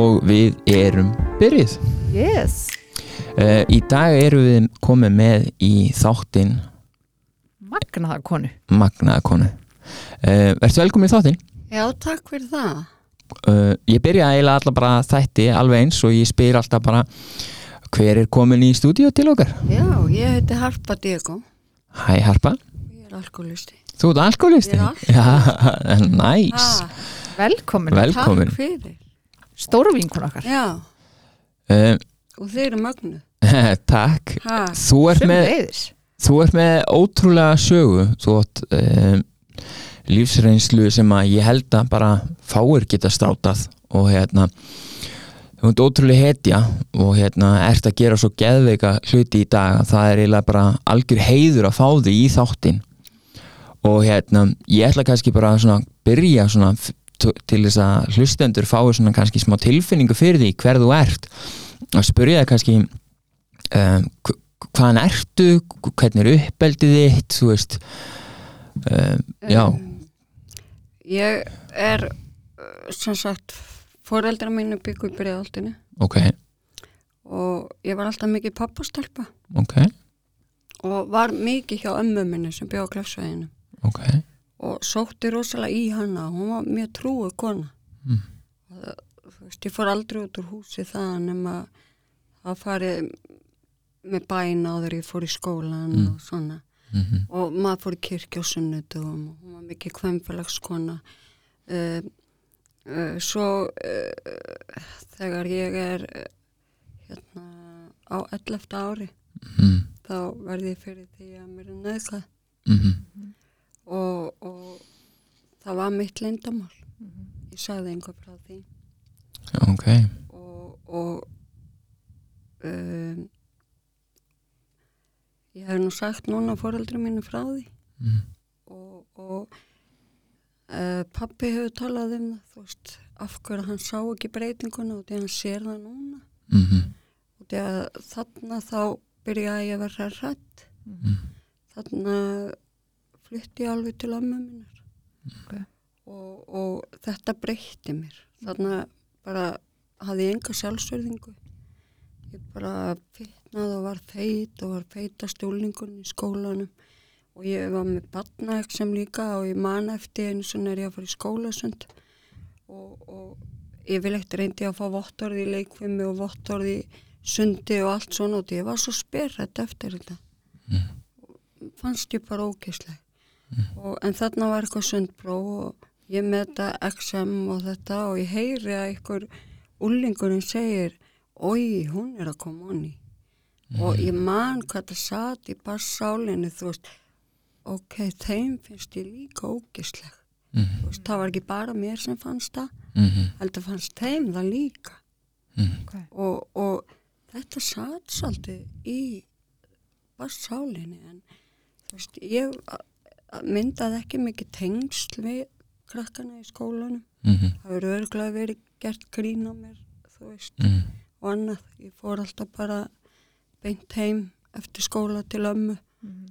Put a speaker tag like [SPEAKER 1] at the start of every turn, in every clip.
[SPEAKER 1] og við erum byrjuð.
[SPEAKER 2] Yes,
[SPEAKER 1] Uh, í dag erum við komið með í þáttinn
[SPEAKER 2] magnaða konu
[SPEAKER 1] Magnaða konu. Uh, Vertu velkomin í þáttinn?
[SPEAKER 3] Já, takk fyrir það.
[SPEAKER 1] Uh, ég byrja eiginlega alltaf bara þætti alveg eins og ég spyr alltaf bara hver er komin í stúdíu til okkar?
[SPEAKER 3] Já, ég heiti Harpa Diego.
[SPEAKER 1] Hæ Harpa,
[SPEAKER 3] Ég er alkoholisti.
[SPEAKER 1] þú ert alkoholisti?
[SPEAKER 3] Ég er
[SPEAKER 1] Já, næs.
[SPEAKER 3] Ha,
[SPEAKER 2] Velkomin,
[SPEAKER 1] Velkomin.
[SPEAKER 3] Takk fyrir.
[SPEAKER 2] Stóru vinkun okkar
[SPEAKER 3] Já,
[SPEAKER 1] Uh,
[SPEAKER 3] og þeir eru mögnu.
[SPEAKER 1] takk.
[SPEAKER 3] Ha,
[SPEAKER 1] Þú ert með. Þú ert með ótrúlega sögu þú ert um, lífsreynslu sem að ég held að bara fáir geta státað og hérna þú ert ótrúlega hetja og hérna ert að gera svo geðveika hluti í dag að það er eiginlega bara algjör heiður að fá þig í þáttin og hérna ég ætla kannski bara að svona byrja svona til þess að hlustendur fái svona kannski smá tilfinningu fyrir því hver þú ert. Og spyrja það kannski um, hv- hvaðan ertu, hvernig er uppeldið þitt, þú veist um, já,
[SPEAKER 3] um, ég er, uh, sem sagt, foreldra mínu byggu í bregðaldinu
[SPEAKER 1] ok,
[SPEAKER 3] og ég var alltaf mikið pappastelpa
[SPEAKER 1] ok.
[SPEAKER 3] Og var mikið hjá ömmu minni sem bjóð á klefsvæðinu
[SPEAKER 1] ok,
[SPEAKER 3] og sótti rosalega í hana. Hún var mjög trúið kona.
[SPEAKER 1] Mm.
[SPEAKER 3] Og það- Þú veist, ég fór aldrei út úr húsi það nema að farið með bæna áður ég fór í skólan
[SPEAKER 1] Mm.
[SPEAKER 3] og svona
[SPEAKER 1] mm
[SPEAKER 3] og maður fór í kirkja á sunnudum og hún var mikið kvemmfélagskona uh, uh, svo uh, þegar ég er uh, hérna á 11. ári
[SPEAKER 1] mm
[SPEAKER 3] þá verði ég fyrir því að mér er nöðgað
[SPEAKER 1] -hmm.
[SPEAKER 3] Og, og það var mitt lindamál ég sagði einhver frá því.
[SPEAKER 1] Ok.
[SPEAKER 3] Og, og um, ég hef nú sagt núna fóreldri mínu frá því.
[SPEAKER 1] Mm.
[SPEAKER 3] og, og uh, pappi hefur talað um það þú veist, af hverju hann sá ekki breytinguna og því hann sér það núna.
[SPEAKER 1] Mm -hmm.
[SPEAKER 3] og því að þarna þá byrjaði ég að vera hrætt
[SPEAKER 1] Mm.
[SPEAKER 3] þarna flutti ég alveg til ömmu minnar.
[SPEAKER 2] Ok.
[SPEAKER 3] og, og þetta breytti mér. Þarna bara hafði ég enga sjálfsverðingu ég bara fitnaði og var feit og var feitast úlingun í skólanum. Og ég var með batnaeg sem líka og ég man eftir einu svona er ég að fara í skólasund. Og, og yfirleitt reyndi ég að fá vottorði í leikfimi og vottorði í sundi og allt svona og ég var svo sperrætt eftir þetta. Fannst ég bara ógeðsleg og, en þarna var eitthvað sundpróf og ég með þetta XM og þetta og ég heyri að einhver úlingurinn segir oi, hún er að koma onni. Og ég man hvað það satt í bara sálinni þú veist. Ok, þeim finnst ég líka ógeðsleg.
[SPEAKER 1] Mm
[SPEAKER 3] Þú veist, það var ekki bara mér sem fannst það
[SPEAKER 1] -hmm.
[SPEAKER 3] heldur fannst þeim það líka.
[SPEAKER 2] Okay.
[SPEAKER 3] og, og þetta satt svolítið í bara sálinni en þú veist, ég myndaði ekki mikið tengsl við krakkana í skólanum.
[SPEAKER 1] Mm
[SPEAKER 3] það verður örgulega verið gert grín á mér þú veist,
[SPEAKER 1] -hmm.
[SPEAKER 3] og annað. Ég fór alltaf bara beint heim eftir skóla til ömmu.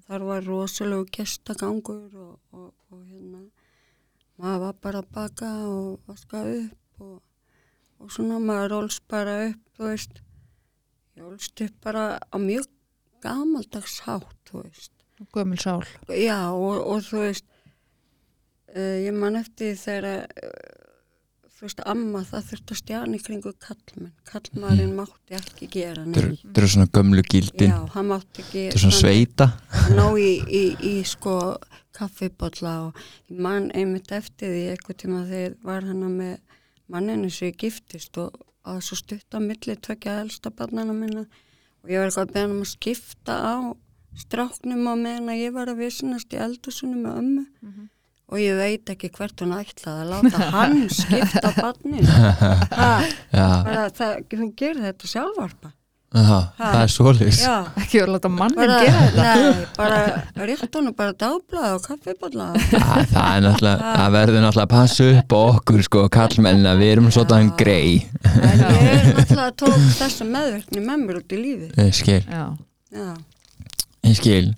[SPEAKER 3] Þar var rosalegu gestagangur og, og, og hérna maður var bara að baka og vaska upp og, og svona maður rólst bara upp þú veist. Ég rólst upp bara á mjög gamaldags hátt þú veist
[SPEAKER 2] Gömul sál.
[SPEAKER 3] já og, og þú veist uh, ég man eftir þegar uh, þú veist amma það þurfti að stjana í kringu kallmenn kallmaðurinn mátti ekki gera neitt.
[SPEAKER 1] Þetta eru svona gömlu gildin.
[SPEAKER 3] Já, hann mátti ekki
[SPEAKER 1] Þetta er svona sveita.
[SPEAKER 3] Ná í, í, í sko kaffibotla og ég man einmitt eftir því eitthvað tíma þegar var hana með manninu sem ég giftist og að svo stutt á milli tvekja elsta barnana minna. Og ég var eitthvað að beða hann um að skipta á stráknum á meðan að ég var að vissinast í eldursunum með ömmu. Og ég veit ekki hvert hún ætlaði að láta hann skipta barninu. Ha, það, gerir þetta sjálfvarpa
[SPEAKER 1] Aha, það er
[SPEAKER 3] já.
[SPEAKER 2] Ekki að láta mannin
[SPEAKER 3] bara,
[SPEAKER 2] gera þetta.
[SPEAKER 3] nei, bara rétt honum bara dáblað og kaffibotla
[SPEAKER 1] Það, það er náttúrulega, það verður náttúrulega að passa upp á okkur sko, kallmenna, við erum svona grei
[SPEAKER 3] en ég náttúrulega tók þessa meðverkni með mér út í lífi
[SPEAKER 1] skil,
[SPEAKER 2] Já.
[SPEAKER 3] já,
[SPEAKER 1] ég skil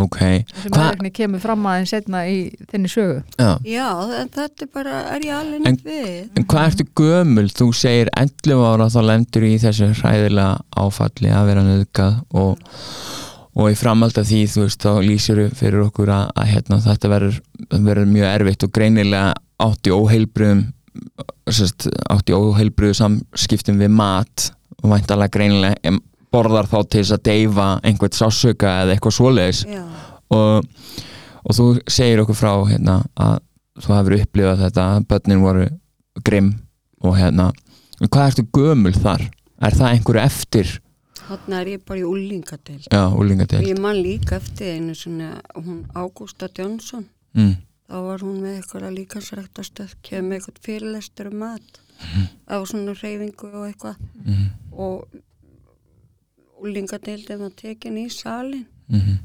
[SPEAKER 1] ok
[SPEAKER 2] sem
[SPEAKER 1] Hva-
[SPEAKER 2] er kemur fram aðeins setna í þinni sögu
[SPEAKER 1] Já.
[SPEAKER 3] Já, þetta er bara, er ég alveg
[SPEAKER 1] En-
[SPEAKER 3] nýtt við.
[SPEAKER 1] En hvað ertu gömul? Þú segir 11 ára þá lendur í þessu hræðilega áfalli að vera nöðgað og, og í framhald af því þú veist þá lýsir fyrir okkur að, að hérna, þetta verður, verður mjög erfitt og greinilega átti óheilbriðum sest, átti óheilbriðu samskiptum við mat og væntalega greinilega borðar þá til þess að deyfa einhvern sásöka eða eitthvað svoleiðis. Og, og þú segir okkur frá hérna, að þú hefur upplifað þetta að börnin voru grimm og hérna hvað ertu gömul þar? Er það einhverju eftir?
[SPEAKER 3] Hann er ég bara í úlingadeild. Og ég man líka eftir einu svona, hún Ágústa Jónsson,
[SPEAKER 1] mm,
[SPEAKER 3] þá var hún með eitthvað líkansræktastöð, kemur með eitthvað fyrirlestur um mat á svona reyfingu og eitthvað.
[SPEAKER 1] Mm,
[SPEAKER 3] og úlingadeildin var tekin í salin
[SPEAKER 1] mm,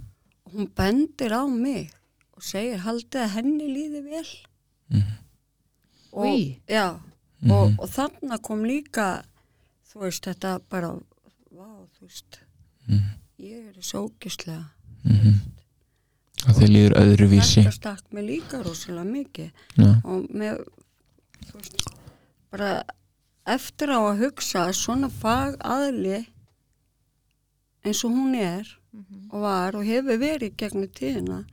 [SPEAKER 3] og hún bendir á mig og segir haldið að henni líði vel.
[SPEAKER 1] Mm,
[SPEAKER 3] og,
[SPEAKER 2] Oj.
[SPEAKER 3] já, og, og þarna kom líka þú veist þetta bara vá, þú veist
[SPEAKER 1] mm,
[SPEAKER 3] ég er svo ógislega
[SPEAKER 1] mm, og þið líður öðruvísi.
[SPEAKER 3] þetta stakk mig líka rosalega mikið.
[SPEAKER 1] Já,
[SPEAKER 3] og með þú veist, bara eftir á að hugsa að svona fag aðli eins og hún er og var og hefur verið gegnum tíðina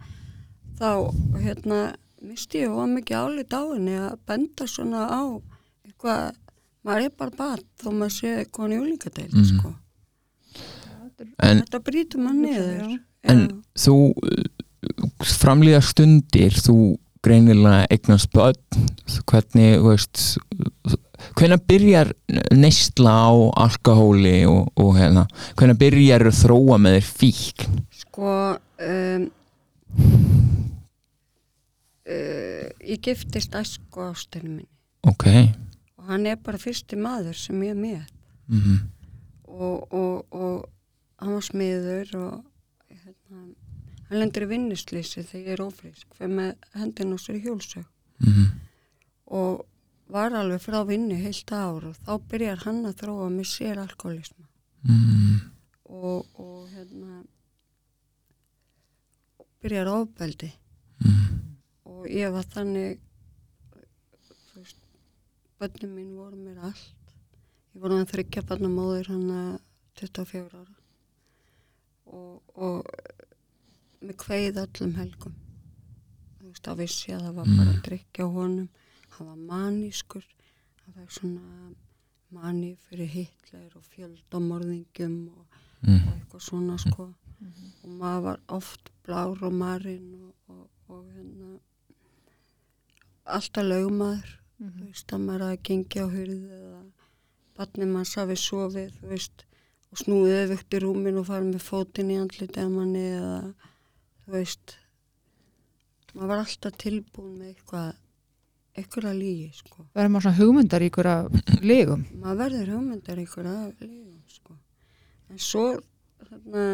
[SPEAKER 3] þá hérna misti ég of mikið álit á henni að benda svona á eitthvað, maður er bara bat þó maður sé koni úlingadeild
[SPEAKER 1] Mhm.
[SPEAKER 3] sko.
[SPEAKER 1] en,
[SPEAKER 3] þetta brýtur maður niður
[SPEAKER 1] en
[SPEAKER 3] Já.
[SPEAKER 1] þú framlýða stundir þú greinilega eignast börn hvernig, þú veist hvenær byrjar neysla á alkohóli og, og hérna, hvenær byrjar þróa með þér fíkn?
[SPEAKER 3] Sko, um, uh, ég giftist æsku ástæðinu minni.
[SPEAKER 1] Ok.
[SPEAKER 3] Og hann er bara fyrsti maður sem ég er með
[SPEAKER 1] mm
[SPEAKER 3] og, og, og hann var smiður og hérna, hann lendur í vinnuslýsi þegar ég er ófrísk fyrir með hendin á sér í hjólsög.
[SPEAKER 1] -hmm.
[SPEAKER 3] og var alveg frá vinnu heilt ár og þá byrjar hann að þróa með sér alkoholisma
[SPEAKER 1] Mm.
[SPEAKER 3] Og, og hérna byrjar ofbeldi.
[SPEAKER 1] -hmm.
[SPEAKER 3] og ég var þannig þú veist börnum mín voru mér allt. Ég voru hann þryggja barnamóðir hann að 24 ára. Og, og með kveið öllum helgum. Þú veist þá vissi að það var bara að drikja honum hann var manískur. Hann var svona mani fyrir Hitler og fjöldamorðingum og,
[SPEAKER 1] Mm.
[SPEAKER 3] og eitthvað svona sko. Og maður var oft blár og marinn og, og, og hérna alltaf lögmaður. Þú veist að maður að gengi á hurði eða barnið manns hafi sofið þú veist og snúið öfugt í rúmin og farið með fótinn í andlitið að manni eða þú veist maður var alltaf tilbúin með eitthvað að lígi sko.
[SPEAKER 2] Verður maður svona hugmyndar í ykkur að legum
[SPEAKER 3] maður verður hugmyndar ykkur að lífum sko. en svo þarna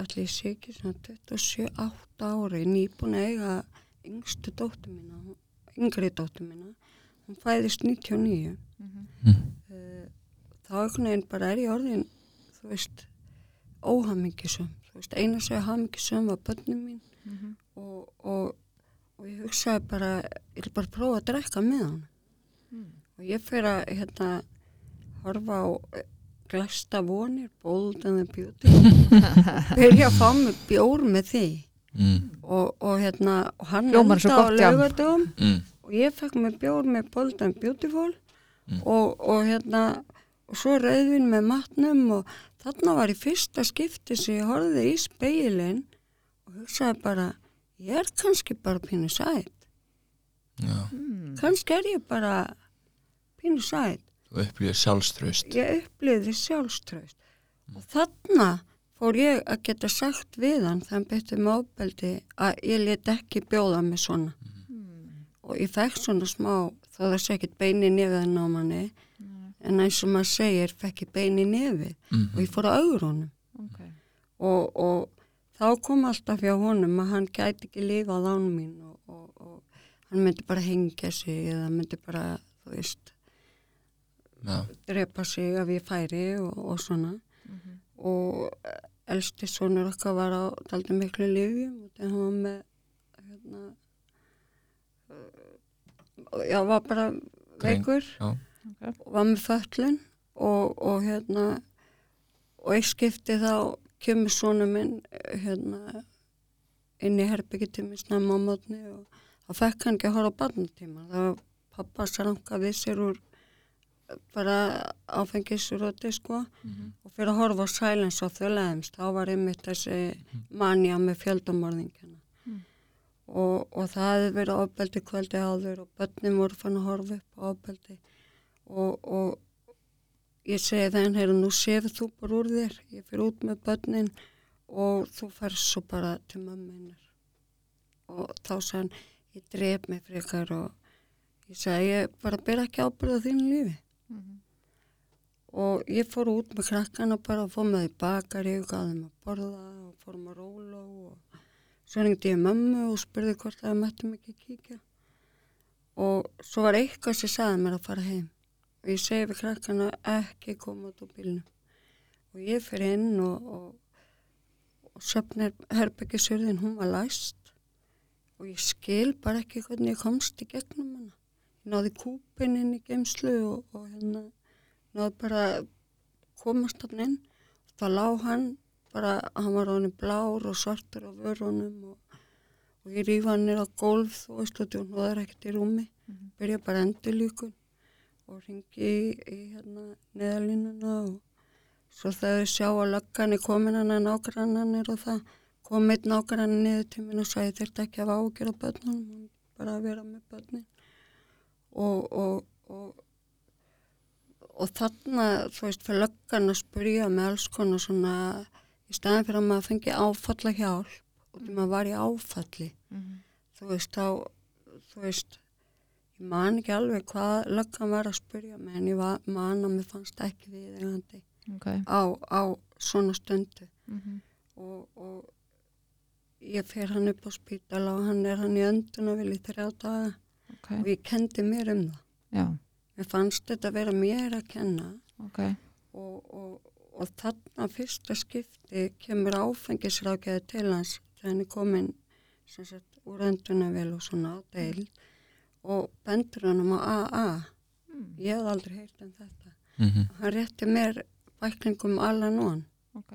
[SPEAKER 3] allir ég sé ekki svona 27-8 ári nýbúin að eiga yngstu dóttur mína hún- yngri dóttur mína. Hún fæðist 99 Eh, þá einhvern veginn bara er ég orðin þú veist óhamingisum þú veist eina sem hamingisum var börnum mín. Og, og, og ég hugsaði bara ég vil bara prófa að drekka með hann og ég fyrir að hérna horfa á eh, glæsta vonir bold and the beauty byrja að fá mig bjór með því.
[SPEAKER 1] Mm.
[SPEAKER 3] og, og hérna og hann endaði á laugardögum.
[SPEAKER 1] Mm.
[SPEAKER 3] og ég fekk mig bjór með bold and beautiful. Og, og hérna og svo rauðvin með matnum og þarna var í fyrsta skipti sem ég horfði í speilin og hugsaði bara ég er kannski bara pínu sætt
[SPEAKER 1] Já,
[SPEAKER 3] kannski er ég bara pínu sætt
[SPEAKER 1] þú upplýður sjálfströst
[SPEAKER 3] ég upplýði sjálfströst og þarna fór ég að geta sagt við hann hann byrti með ábeldi að ég let ekki bjóða mig svona. Og ég fekk svona smá þó það sé ekkert bein í nefið á manni en eins og maður segir fekk ég bein í nefið. Og ég fór að augur honum.
[SPEAKER 2] Okay.
[SPEAKER 3] og, og þá kom alltaf hjá honum að hann gæti ekki lifað án mín og, og, og hann myndi bara hengja sig eða myndi bara, þú veist
[SPEAKER 1] Já,
[SPEAKER 3] drepa sig ef ég færi og, og svona. Og elsti sonur okkar var á daldi miklu og þegar hann var með hérna uh, já, var bara veikur
[SPEAKER 1] já.
[SPEAKER 3] og var með föllun og, og hérna og eitt skipti þá kemur sonu minn eh, hérna inn í herbyggi til mig snemma á mótni og þá fekk hann ekki að horfa á barnatíma það var pappa sranka við sér úr eh, bara áfengisroti sko og fyrir að horfa á Silence the Lambs þá var einmitt þessi manja með fjöldamorðingjana
[SPEAKER 2] Mm.
[SPEAKER 3] og, og það hefði verið ofbeldi kvöldi áður og börnin voru fann að horfa upp á ofbeldi. Og, og ég segi þeim, heyru, nú sefur þú bara úr þér, ég fyrir út með börnin og þú færst svo bara til mömmunar og þá hann, ég dref mig frekar og ég segi, ég bara ber ekki ábyrða þínu lífi.
[SPEAKER 2] Mhm.
[SPEAKER 3] og ég fór út með krakkana bara og fór með því bakari og gaf þeim að borða og fórum að róla og svo ringdi ég mömmu og spurði hvort það mættum ekki að kíkja. Og svo var eitthvað sem sagði mér að fara heim og ég segi við krakkana ekki koma út á bílnum. Og ég fyrir inn og, og, og söfnir herbyggisjörðin hún var læst. Og ég skil bara ekki hvernig ég komst í gegnum hana. Ég náði kúpin inn í geimslu og, og hérna náði bara komast hann inn. Þá lág hann bara, hann var hann blár og svartur á vörunum og, og ég rífa hann nýra á gólf þú veist og það er ekkert í rúmi.
[SPEAKER 2] Mhm.
[SPEAKER 3] byrja bara endur líkun og ringi í, í hérna neðalínuna og svo þegar þau sjá að löggan er komin hann að nágrannanir og það kom eitt nágrann niður til minn og sagði þurfti ekki að ágjöra börnunum bara að vera með börnin og, og, og og þarna, þú veist, fyrir löggan að spyrja með alls konar svona í staðin fyrir að maður fengi áfalla hjálp og því maður var í áfalli
[SPEAKER 2] Mhm.
[SPEAKER 3] þú veist, þá þú veist, ég man ekki alveg hvað löggan var að spyrja mig en ég var, man að mér fannst ekki við eigandi
[SPEAKER 2] Ok.
[SPEAKER 3] á, á svona stundu
[SPEAKER 2] Mhm.
[SPEAKER 3] og, og ég fer hann upp á spítala og hann er hann í öndun og vil í þrjá daga
[SPEAKER 2] Ok.
[SPEAKER 3] og ég kendi mér um það
[SPEAKER 2] Já.
[SPEAKER 3] mér fannst þetta vera mér að kenna
[SPEAKER 2] Ok.
[SPEAKER 3] og, og, og þarna fyrsta skipti kemur áfengisrákjaði til hans þegar hann er komin sagt úr öndunavel og svona á deil og bendur hann um á AA
[SPEAKER 2] Mm.
[SPEAKER 3] ég hef aldrei heyrt um þetta
[SPEAKER 1] Mhm.
[SPEAKER 3] hann rétti mér bæklingum Alanon
[SPEAKER 2] Ok.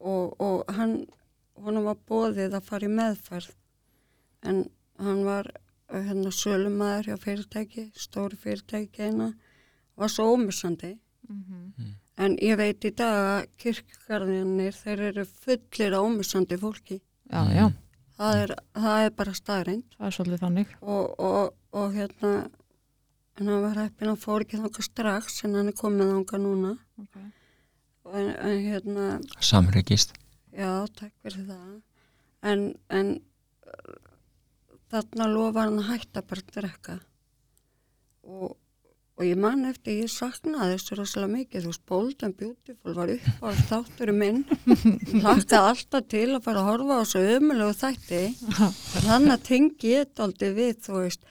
[SPEAKER 3] og, og hann honum var bóðið að fara í meðferð en hann var uh, hérna sölumæður hjá fyrirtæki stóri fyrirtæki eina var svo ómissandi
[SPEAKER 2] Mhm.
[SPEAKER 3] En ég veit í dag að kirkgarðinir, þeir eru fullir ómissandi fólki.
[SPEAKER 2] Já, já.
[SPEAKER 3] Það er, það er bara staðrind
[SPEAKER 2] Það er svolítið þannig.
[SPEAKER 3] og, og, og hérna, hann var heppin að fór ekki þangað strax en hann er komið þangað núna.
[SPEAKER 2] Ok.
[SPEAKER 3] En, en hérna,
[SPEAKER 1] Samryggist
[SPEAKER 3] já, takk fyrir það. En, en þarna lofa hann að hætta bara að drekka. Og, og ég man eftir, ég saknaði þessu rosalega mikið, þú veist, Bold and Beautiful var upp á þátturum minn, hlakkaði alltaf til að fara að horfa á þessu ömulegu þætti, þannig að tengi ég þetta aldrei við, þú veist,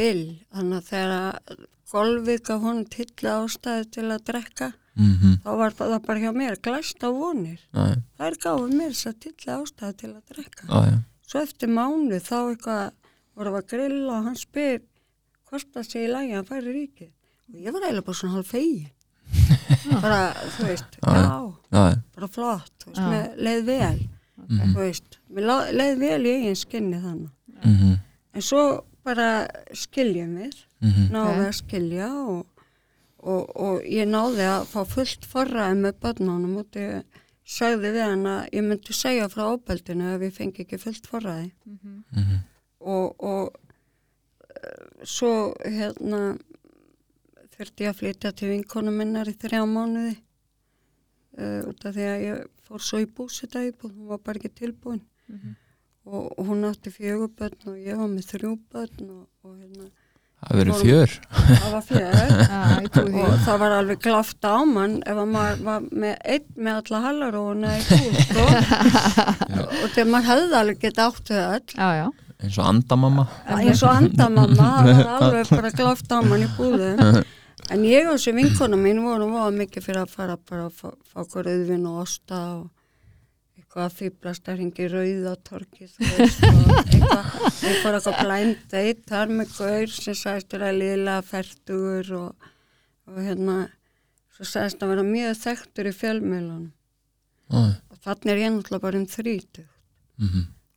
[SPEAKER 3] Bill, þannig að þegar golfið gaf honum tilli ástæði til að drekka,
[SPEAKER 1] mm
[SPEAKER 3] þá var það bara hjá mér, glæst á vonir,
[SPEAKER 1] Já,
[SPEAKER 3] þær gáðu mér þess að tilli ástæði til að drekka.
[SPEAKER 1] já, já.
[SPEAKER 3] Svo eftir mánu þá eitthvað voru að grilla og hann spyr hvort það sé í lagi að hann færi ríkið. Og ég var eiginlega bara svona hálf fegi. bara, þú veist,
[SPEAKER 1] Já,
[SPEAKER 3] já, bara flott, þú veist, með leið vel,
[SPEAKER 1] Mhm.
[SPEAKER 3] þú veist, leið vel í eigin skinni þannig.
[SPEAKER 1] Mhm.
[SPEAKER 3] En svo bara skiljum við,
[SPEAKER 1] Mhm.
[SPEAKER 3] náðum
[SPEAKER 2] Ok.
[SPEAKER 3] við að skilja og, og, og ég náði að fá fullt forræði með börnunum og ég sagði við hann að ég myndi segja frá óbeldinu ef ég fengi ekki fullt forræði
[SPEAKER 2] Mhm.
[SPEAKER 1] Mhm.
[SPEAKER 3] og, og svo hérna þurfti ég að flytja til vinkonu minnar í þrjá mánuði uh, út af því að ég fór svo í búsita íbúð, hún var bara ekki tilbúin
[SPEAKER 2] Mhm.
[SPEAKER 3] og, og hún átti fjögur börn og ég var með þrjú börn og, og hérna,
[SPEAKER 1] Það verður fjör
[SPEAKER 3] það var fjögur
[SPEAKER 2] Já, ég trúi því.
[SPEAKER 3] og það var alveg glaft á mann ef að maður var með einn með alla hallaróna í búð sko. og þegar maður hefði alveg geta áttu öll
[SPEAKER 2] Já, já.
[SPEAKER 1] Eins og andamamma.
[SPEAKER 3] Eins og andamamma, það var alveg bara glaft á mann í búðum en ég og þessi vinkona mín voru voða mikið fyrir að fara bara að fá, fá okkur auðvin og osta og eitthvað að fýblast að ringi rauðatorki eitthvað eitthvað eitthvað blind date þar með gaur sem sagðist vera liðlega færtugur og, og hérna svo sagðist að vera mjög þekktur í fjölmiðlunum.
[SPEAKER 1] Æ,
[SPEAKER 3] og þannig er ég náttúrulega bara um þrítug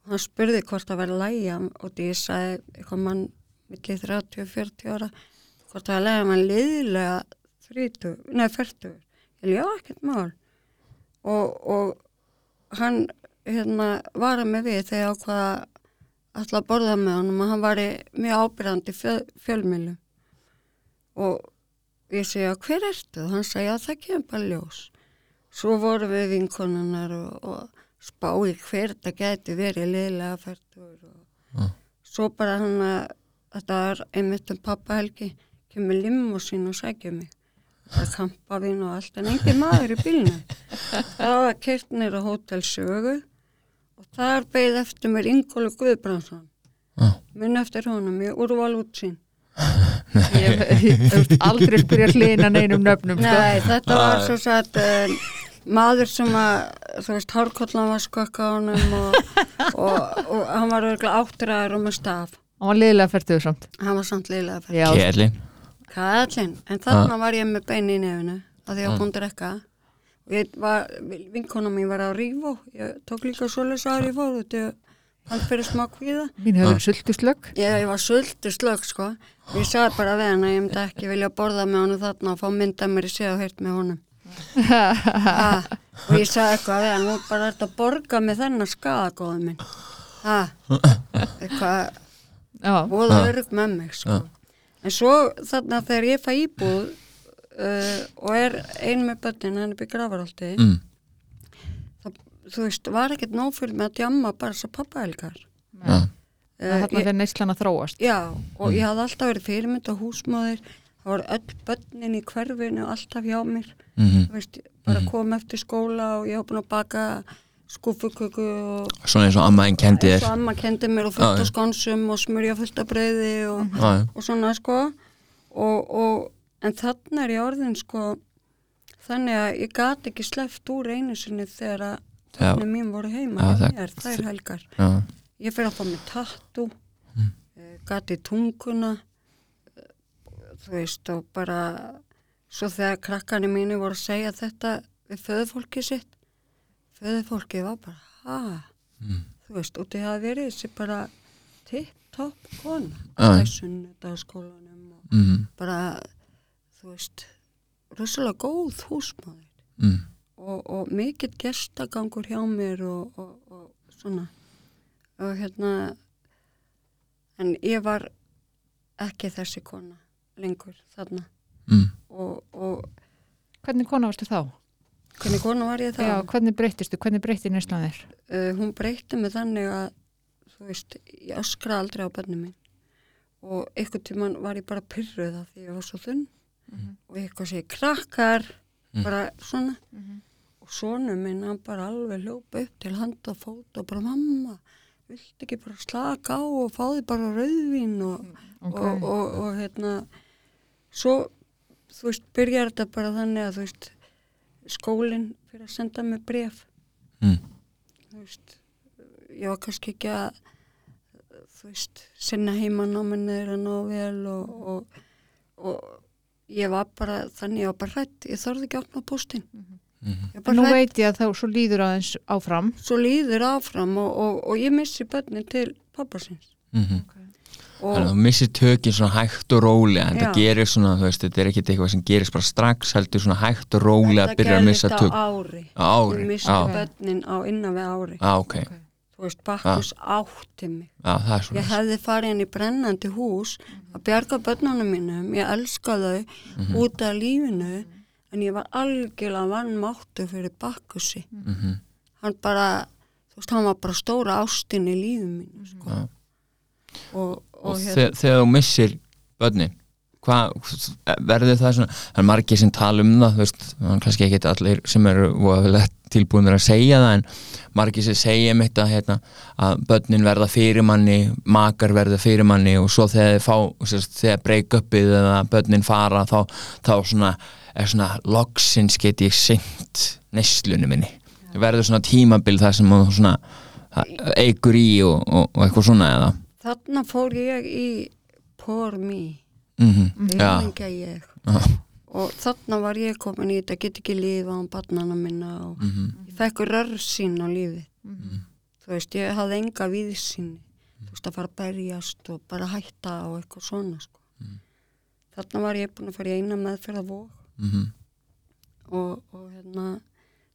[SPEAKER 1] mhm,
[SPEAKER 3] hann spurði hvort það var lægja og því ég sagði eitthvað mann milli 30-40 ára hvort það var lægja mann liðlega 30, nei 40 ég ljá ekkert mál. Og, og hann hérna var að með við þegar ákvaða alltaf að borða með honum og hann var í mjög ábyrðandi fjöl, fjölmilu og ég segja hver ertu? og hann segja það kemur bara ljós. Svo vorum við vinkonunnar og, og spái hver þetta geti verið liðlega færtur og
[SPEAKER 1] Já.
[SPEAKER 3] svo bara hann að þetta er einmitt um pappa Helgi kemur limmusín og sækja mig það er kampavinn og allt en engin maður í bílnum það var kert nýra hótel sögu og þar beigð eftir mér Ingólu Guðbrandsson
[SPEAKER 1] Já.
[SPEAKER 3] mun eftir honum í úrval útsýn
[SPEAKER 2] Ég hef aldrei spyrja hlýna neinum nöfnum sko.
[SPEAKER 3] Nei, þetta var svo satt um, maður sem að þú veist, hárkollan var skokka á honum og, og, og hann var örgulega áttræður og með staf.
[SPEAKER 2] Hann var liðlega færtugur samt.
[SPEAKER 3] Hann var samt liðlega
[SPEAKER 2] Já,
[SPEAKER 1] Kjellin
[SPEAKER 3] kallinn, en þarna var ég með bein í nefinu að því að hún drekka. Og ég var, vinkona mín var á Rífó. Ég tók líka svoleiðs ári í fór út hann fyrir smá kvíða.
[SPEAKER 2] Mín hefur verið sultuslögg.
[SPEAKER 3] Ég, ég var sultu slögg sko. Ég sagði bara við hann að ég myndi ekki vilja borða með honum þarna og fá mynda mér í sig og heyrt með honum og ég sagði eitthvað við hann nú bara að borga með þennan skadagóðu minn. Ha, eitthvað
[SPEAKER 2] Já,
[SPEAKER 3] voða örug með mig sko. En svo þarna þegar ég fæ íbúð uh, og er ein með börnin hann er bygg grafaráldi
[SPEAKER 1] mm.
[SPEAKER 3] þú veist, var ekkert nófyl með að djamma bara svo pappahelgar
[SPEAKER 1] Já.
[SPEAKER 2] þarna þegar neyslan að þróast.
[SPEAKER 3] Já, og ég hafði alltaf verið fyrirmynd á húsmóðir, það voru öll börnin í hverfinu alltaf hjá mér,
[SPEAKER 1] Mhm.
[SPEAKER 3] þú veist, bara kom eftir skóla og ég var búin að baka skúfuköku
[SPEAKER 1] Svona eins og amma einn kendi
[SPEAKER 3] eins
[SPEAKER 1] þér.
[SPEAKER 3] og amma kendi mér og fullt af skonsum og smurja fullt af brauði og, og svona sko. Og, og, en þannig er ég orðin sko þannig að ég gat ekki sleppt úr einu sinni þegar að börnin mín voru heima
[SPEAKER 1] Já, það-
[SPEAKER 3] mér, þær helgar.
[SPEAKER 1] Já,
[SPEAKER 3] Ég fyrir að fá mig tattu,
[SPEAKER 1] Mm.
[SPEAKER 3] mm. gati tunguna, eh, þú veist, og bara, svo þegar krakkarnir mínu voru að segja þetta við föðufólkið sitt, föðufólkið var bara, ha,
[SPEAKER 1] Mm.
[SPEAKER 3] þú veist, og það verið þessi bara tipp-topp kona,
[SPEAKER 1] Já.
[SPEAKER 3] í sunnudagaskólanum og
[SPEAKER 1] mm.
[SPEAKER 3] bara, þú veist, rosalega góð húsmaður
[SPEAKER 1] Mm.
[SPEAKER 3] og, og mikill gestagangur hjá mér og, og, og svona og hérna en ég var ekki þessi kona lengur þarna
[SPEAKER 1] Mm.
[SPEAKER 3] og, og
[SPEAKER 2] Hvernig kona varstu þá?
[SPEAKER 3] hvernig kona var ég þá?
[SPEAKER 2] Já, hvernig breytistu? Hvernig breyti neyslan þér?
[SPEAKER 3] Uh, hún breytti mig þannig að þú veist, ég öskra aldrei á bönni mín og einhvern tíman var ég bara pyrruð af því ég var svo þunn og eitthvað sé krakkar
[SPEAKER 1] Mm.
[SPEAKER 3] bara svona og sonu minn hann bara alveg hljópa upp til handa og fót og bara mamma viltu ekki bara slaka á og fá þig bara rauðvín og,
[SPEAKER 2] Ok.
[SPEAKER 3] og, og, og hérna svo þú veist byrjar þetta bara þannig að þú veist skólinn fyrir að senda mig bref
[SPEAKER 1] Mm.
[SPEAKER 3] þú veist ég var kannski ekki að þú veist sinna heimanáminu þeirra nóg vel og, og, og ég var bara þannig ég var bara hrætt, ég þorði ekki að opna póstinn
[SPEAKER 1] Mhm.
[SPEAKER 3] ég var
[SPEAKER 2] Nú
[SPEAKER 3] bara hrætt
[SPEAKER 2] veit ég að þá svo líður aðeins áfram.
[SPEAKER 3] svo líður áfram og, og, og ég missi bönnin til pappasins
[SPEAKER 1] Mhm.
[SPEAKER 3] og
[SPEAKER 1] Þannig að þú missir tökin svona hægt og rólega en
[SPEAKER 3] Já.
[SPEAKER 1] það gerir svona, þú veist, þetta er ekkit eitthvað sem gerist bara strax, heldur svona hægt og rólega að
[SPEAKER 3] þetta
[SPEAKER 1] byrja að missa
[SPEAKER 3] gerðist
[SPEAKER 1] tök.
[SPEAKER 3] á ári.
[SPEAKER 1] Á ári,
[SPEAKER 3] ég missi
[SPEAKER 1] já,
[SPEAKER 3] bönnin á innan við ári.
[SPEAKER 1] Já, ok,
[SPEAKER 3] þú veist, Bakkus átti mig.
[SPEAKER 1] Já, það er
[SPEAKER 3] ég
[SPEAKER 1] svona
[SPEAKER 3] hefði farið inn í brennandi hús að bjarga börnunum mínum. Ég elska þau
[SPEAKER 1] Mhm.
[SPEAKER 3] út af lífinu en ég var algjörlega vannmáttu fyrir Bakkusi.
[SPEAKER 1] Mhm.
[SPEAKER 3] hann bara, þú veist, hann var bara stóra ástin í lífum mínu sko.
[SPEAKER 1] Já.
[SPEAKER 3] Og, og,
[SPEAKER 1] og
[SPEAKER 3] hérna,
[SPEAKER 1] þe þegar þú missir börnin hvað, verður það svona það er margir sem tala um það veist, það kannski ekki allir sem eru tilbúinir að segja það en margir sem segja mitt að, hérna, að börnin verða fyrir manni makar verða fyrir manni og svo þegar þið fá sérst, þegar break-upið eða börnin fara þá, þá svona, er svona loksins get ég seint neyslunum minni. Verður svona tímabil það sem svona eigur í og, og, og eitthvað svona eða
[SPEAKER 3] þarna fór ég í Poor Me
[SPEAKER 1] mm já,
[SPEAKER 3] Ríðingja ég.
[SPEAKER 1] Já.
[SPEAKER 3] og þarna var ég komin í þetta get ekki lífa á barnana minna og
[SPEAKER 1] mhm,
[SPEAKER 3] ég fekk rörsýn á lífið.
[SPEAKER 2] Mhm.
[SPEAKER 3] þú veist, ég hafði enga víðsýn þú veist, að fara að berjast og bara hætta og eitthvað svona sko. þarna var ég búin að fara í eina meðferð af vók
[SPEAKER 1] mhm,
[SPEAKER 3] og, og hérna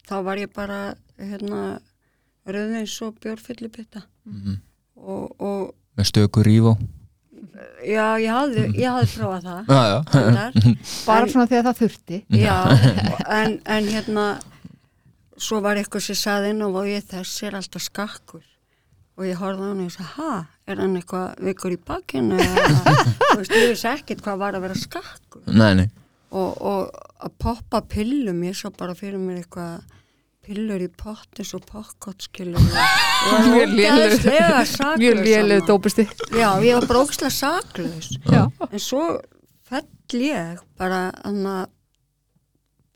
[SPEAKER 3] þá var ég bara hérna rauðins og bjórfylli bytta
[SPEAKER 1] mhm.
[SPEAKER 3] og, og
[SPEAKER 1] með stöku rífó
[SPEAKER 3] já, ég hafði, ég hafði prófað það
[SPEAKER 1] já, já,
[SPEAKER 2] bara
[SPEAKER 3] En-
[SPEAKER 2] svona þegar það þurfti.
[SPEAKER 3] Já, en, en hérna svo var eitthvað sem saði inn og ég þessi er alltaf skakkur. Og ég horfði á hann og ég sagði, ha, er hann eitthvað vikur í bakkinu eða, þú veist, ég vissi ekkert hvað var að vera skakkur.
[SPEAKER 1] Nei, nei.
[SPEAKER 3] Og, og að poppa pillum, ég sá bara fyrir mér eitthvað pillur í pottis og pokkotskilur og
[SPEAKER 2] Mjög
[SPEAKER 3] saklaus
[SPEAKER 2] mjög
[SPEAKER 3] þarna.
[SPEAKER 2] dópusti.
[SPEAKER 3] Já, ég var bara ókslega saklaus. En svo fell ég bara að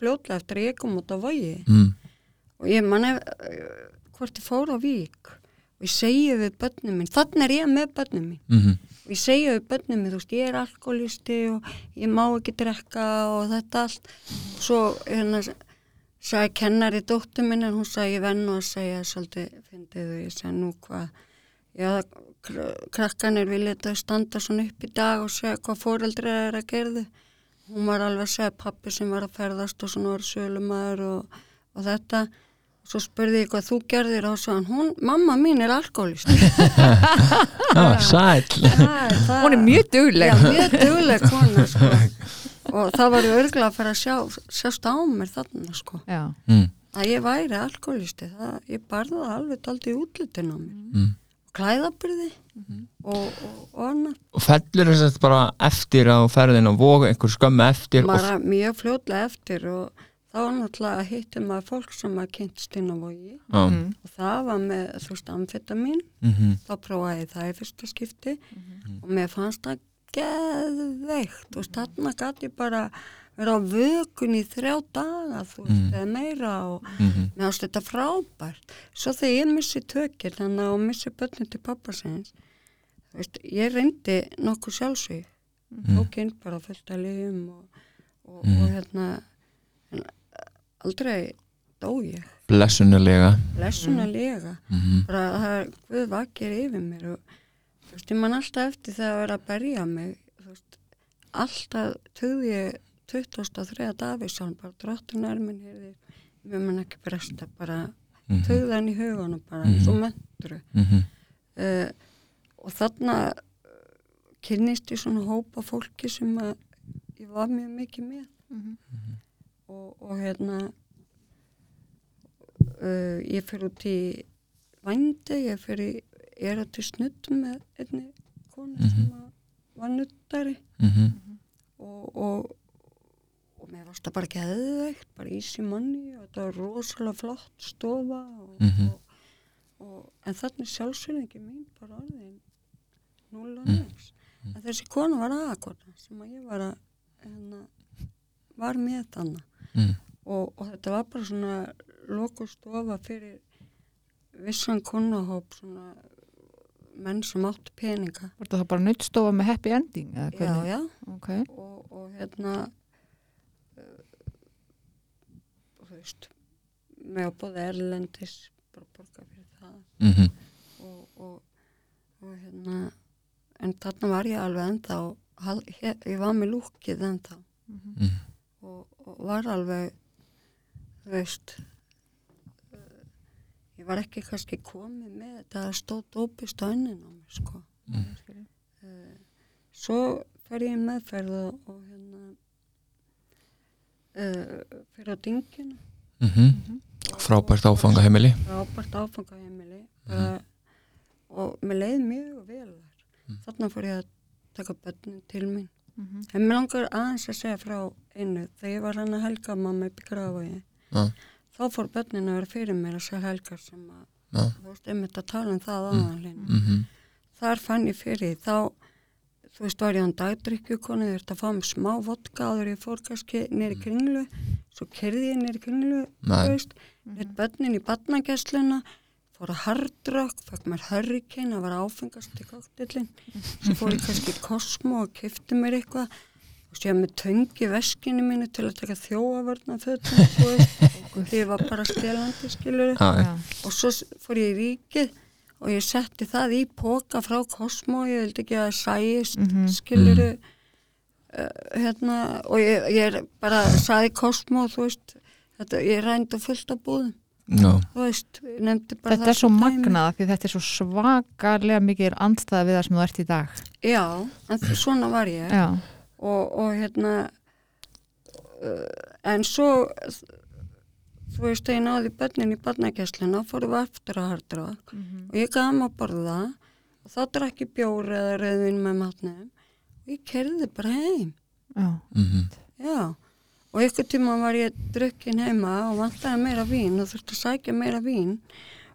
[SPEAKER 3] fljótlega eftir að ég kom út á vogi.
[SPEAKER 1] Mm,
[SPEAKER 3] og ég manna hvort ég fór á vík. Og ég segi við börnum minn, þannig er ég með börnum minn
[SPEAKER 1] mhm,
[SPEAKER 3] og ég segi við börnum minn, þú veist, ég er alkoholisti og ég má ekki drekka og þetta allt. Svo hérna sagði kennari dóttur minn en hún sagði ég venn og að segja svolítið, fyndið og ég segi nú hvað? Já, kr- krakkanir vilja þetta standa svona upp í dag og segja hvað fóreldri er að gerðu hún var alveg að segja pappi sem var að ferðast og svona var sölumæður og, og þetta. Svo spurði ég hvað þú gerðir og svo hann, hún, mamma mín er alkoholist
[SPEAKER 1] já, sæl
[SPEAKER 2] hún er mjög dugleg.
[SPEAKER 3] Já, mjög dugleg kona sko. og það var örgulega að fara að sjá, sjást á mér þarna sko.
[SPEAKER 2] já,
[SPEAKER 1] mm,
[SPEAKER 3] að ég væri alkoholisti það, ég barði það alveg í útlutin á mér.
[SPEAKER 1] Mm.
[SPEAKER 3] klæðabyrði og, og, og annað.
[SPEAKER 1] Og fellur þess að bara eftir á ferðin og voga einhver skömmu eftir og,
[SPEAKER 3] bara mjög fljótlega eftir og þá var náttúrulega hittum maður fólk sem maður kynntst inn á vogi.
[SPEAKER 2] Mm.
[SPEAKER 3] og það var með, þú veist, amfetamin
[SPEAKER 1] mhm,
[SPEAKER 3] þá prófaði ég það í fyrsta skipti. Og mér fannst það geðveikt. Og þarna gæti bara vera á vökun í þrjá daga þú veist,
[SPEAKER 1] Mm.
[SPEAKER 3] eða meira og
[SPEAKER 1] mhm,
[SPEAKER 3] mér fannst þetta frábært. Svo þegar ég missi tökir þannig að missi börnin til pappa sinns þú veist, ég reyndi nokkuð sjálfsvík tók inn bara fullt að liðum og, og, og hérna en aldrei dó ég.
[SPEAKER 1] Blessunulega
[SPEAKER 3] lesunalega
[SPEAKER 1] mhm,
[SPEAKER 3] bara það er Guð vakir yfir mér og þú veist, ég man alltaf eftir þegar að vera að berja mig þú veist, alltaf töði ég 23. Davísson bara drottun er minn hefði mér mun ekki bresta bara
[SPEAKER 1] mhm,
[SPEAKER 3] töði hann í hugunum bara eins og möndru
[SPEAKER 1] mhm,
[SPEAKER 3] uh, og þarna uh, kynnist ég svona hópa fólki sem að ég var mjög mikið með
[SPEAKER 2] Mhm.
[SPEAKER 3] og, og hérna uh, ég fyrir út í vændi, ég fyrir ég er að til snuttum með einni konu sem að var nuttari
[SPEAKER 1] mhm,
[SPEAKER 3] og, og, og mér varst það bara ekki eðveikt, bara easy money og þetta var rosalega flott stofa og,
[SPEAKER 1] Mhm.
[SPEAKER 3] og, og, en þannig sjálfsögningi mín bara orðin núl og nefns en þessi konu var aðakona sem að ég var að hérna, var með þannig
[SPEAKER 1] mhm,
[SPEAKER 3] og, og þetta var bara svona loku stofa fyrir vissan konahóp svona menn sem áttu peninga.
[SPEAKER 2] Var það bara nuttstofa með happy ending eða
[SPEAKER 3] já, já,
[SPEAKER 2] ok,
[SPEAKER 3] og, og hérna uh, þú veist með að bóða erlendis bara borga fyrir það.
[SPEAKER 1] Mhm,
[SPEAKER 3] og, og, og hérna en þarna var ég alveg ennþá hal- he- ég var með lúkið ennþá.
[SPEAKER 1] Mhm,
[SPEAKER 3] og, og var alveg þú veist ég var ekki kannski komið með þetta að stóð dópist á enninu á mér sko.
[SPEAKER 1] Mm.
[SPEAKER 3] uh, svo fer ég meðferð og, og hérna uh, fyrir á dingina
[SPEAKER 1] mhm. Frábært áfangaheimili.
[SPEAKER 3] Frábært áfangaheimili. Bara, og mér leið mjög vel þar. Þarna fór ég að taka börnin til mín.
[SPEAKER 2] Mhm.
[SPEAKER 3] en mér langar aðeins að segja frá einu. Þegar ég var hann að helga mamma upp í grafaði
[SPEAKER 1] já,
[SPEAKER 3] þá fór börnin að vera fyrir mér að segja helgar sem að
[SPEAKER 1] já,
[SPEAKER 3] þú veist einmitt að tala um það aðanlega
[SPEAKER 1] mhm,
[SPEAKER 3] þar fann ég fyrir þá þú veist var ég hann dagdrykkjukonu þú ert að fá mig smá vodka áður ég fór kannski nýri kringlu svo kerði ég nýri kringlu þú veist, neitt börnin í barnagessluna fór að hardrock, fekk mér hurricane, það var áfengast í koktillin svo fór ég kannski í Cosmo og kifti mér eitthvað. Og séð með töngi veskinu mínu til að taka þjóavörna fötum því ég var bara stelandi skilur og svo fór ég í ríkið og ég setti það í póka frá Cosmo, ég vildi ekki að sæist
[SPEAKER 2] Mhm.
[SPEAKER 3] skiluru hérna og ég, ég bara sagði Cosmo þú veist, þetta, ég rændi fullt af búðum. Þú veist,
[SPEAKER 2] Þetta er svo magnað því þetta er svo svakalega mikið andstæða við það sem þú ert í dag.
[SPEAKER 3] já, en svona var ég. Og, og hérna uh, en svo þú veist, þegar ég náði bönnin í barnagæsluna fórum við aftur að hardra og ég gaf að borða og þá drakk ég bjóri eða rauðvin með matnum og ég kerði bara heim.
[SPEAKER 2] Já,
[SPEAKER 1] mhm,
[SPEAKER 3] já, og ykkur tíma var ég drukkin heima og vantaði meira vín og þurfti að sækja meira vín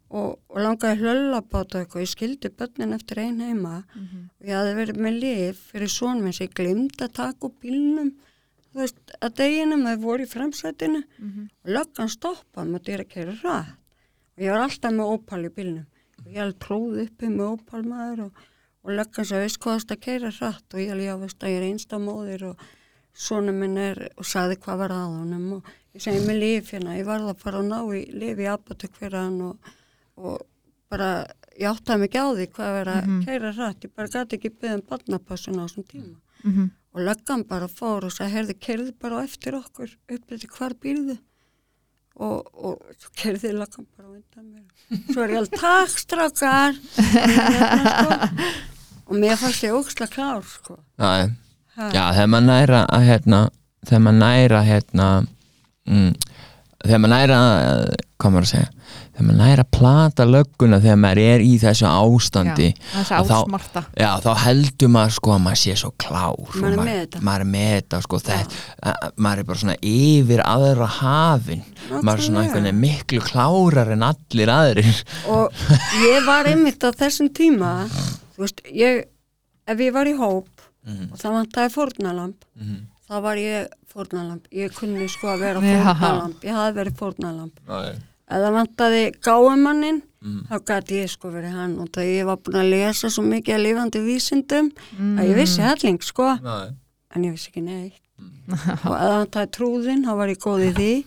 [SPEAKER 3] og, og langaði hlöllabáta eitthvað, ég skildi bönnin eftir ein heima og ég hafði verið með lif fyrir son minn sem ég glimti að taka úr bílnum þú veist, að deginum þau voru í fremsætinu og löggan stoppaði með dyr að kæra rætt og ég var alltaf með ópal í bílnum. Og ég hafði tróð uppi með ópal maður og, og löggan sem veist hvað það að kæra rætt og ég hafði já veist að ég er einstamóðir og svona minn er og sagði hvað var að honum. Og ég segi með lif hérna, ég varð að fara að ná í lif í hann og, og bara ég áttaði mig ekki á því hvað var að kæra rætt, ég bara gæti ekki byggðum barnapassun á þessum tíma.
[SPEAKER 2] Mhm,
[SPEAKER 3] og löggan bara fór og sagði, heyrðu, kerði bara eftir okkur upp til hvar býrðu. Og, og svo kerði löggan bara undan mér. Svo er ég alveg, takk Hérna, sko. og mér fannst ég óksla klár sko.
[SPEAKER 1] já, þegar maður næra að hérna, þegar maður næra hérna mm, þegar maður næra hvað maður að segja þegar maður næra að plata lögguna þegar maður er í þessu ástandi
[SPEAKER 2] já,
[SPEAKER 1] þá-. Já, þá heldur maður sko að maður sé svo klár og
[SPEAKER 3] Maður er með þetta.
[SPEAKER 1] maður er með þetta sko, þetta, að- maður er bara svona yfir aðra hafin maður er svona einhvern veginn miklu klárar en allir aðrir
[SPEAKER 3] og ég var einmitt á þessum tíma þú veist, ég ef ég var í hóp
[SPEAKER 1] Mhm.
[SPEAKER 3] og það vantaði fórnalamb
[SPEAKER 1] Mhm.
[SPEAKER 3] þá var ég fórnalamb ég kunni sko að vera
[SPEAKER 2] Já.
[SPEAKER 3] fórnalamb ég hafði verið fórnalamb
[SPEAKER 1] Já,
[SPEAKER 3] það vantaði gáumannin
[SPEAKER 1] Mhm.
[SPEAKER 3] þá gæti ég sko verið hann. Og það ég var búin að lesa svo mikið að lifandi vísindum að ég vissi helling sko.
[SPEAKER 1] Já,
[SPEAKER 3] en ég vissi ekki neitt. Og ef það vantaði trúðin þá var ég góð í því.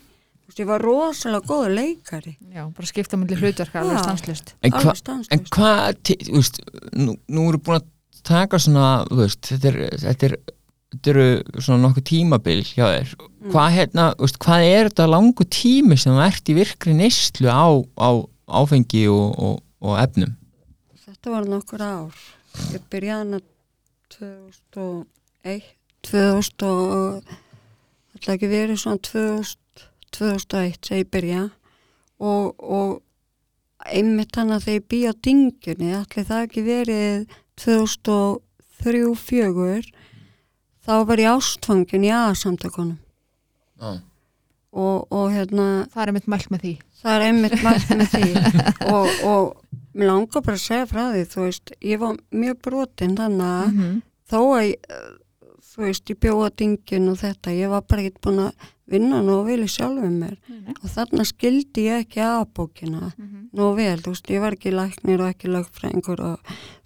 [SPEAKER 3] Ég var rosalega góð leikari.
[SPEAKER 2] Já, bara skipta mellir hlutverka alveg stanslust.
[SPEAKER 1] En hvað veist, nú, nú eru búin að taka svona, veist, þetta er, þetta er þetta eru svona nokkuð tímabil hjá þér, hvað hérna veist, hvað er þetta langu tími sem þú ert í virkri neyslu á, á áfengi og, og, og efnum?
[SPEAKER 3] Þetta var nokkur ár. Ég byrjaði hana 2001, 2000 og ætla ekki verið svona 2000, 2001 sem ég byrja og, og einmitt hana þegar ég býja dingjunni, ætli það ekki verið 2003-04 þá var ég ástfangin í aðsamtökunum
[SPEAKER 1] Já,
[SPEAKER 3] og, og hérna
[SPEAKER 2] Það er mitt mælt með því.
[SPEAKER 3] það er einmitt mælt með því og, og mér langar bara að segja frá því þú veist, ég var mjög brotin þannig að
[SPEAKER 2] Mhm.
[SPEAKER 3] þó að þú veist, ég bjóða dingin og þetta, ég var bara ekkert búin að vinna nóg vel í sjálfum mér
[SPEAKER 2] Nei, nei.
[SPEAKER 3] og þarna skildi ég ekki að bókina
[SPEAKER 2] Mhm.
[SPEAKER 3] nóg vel, þú veist, ég var ekki læknir og ekki lögfræðingur og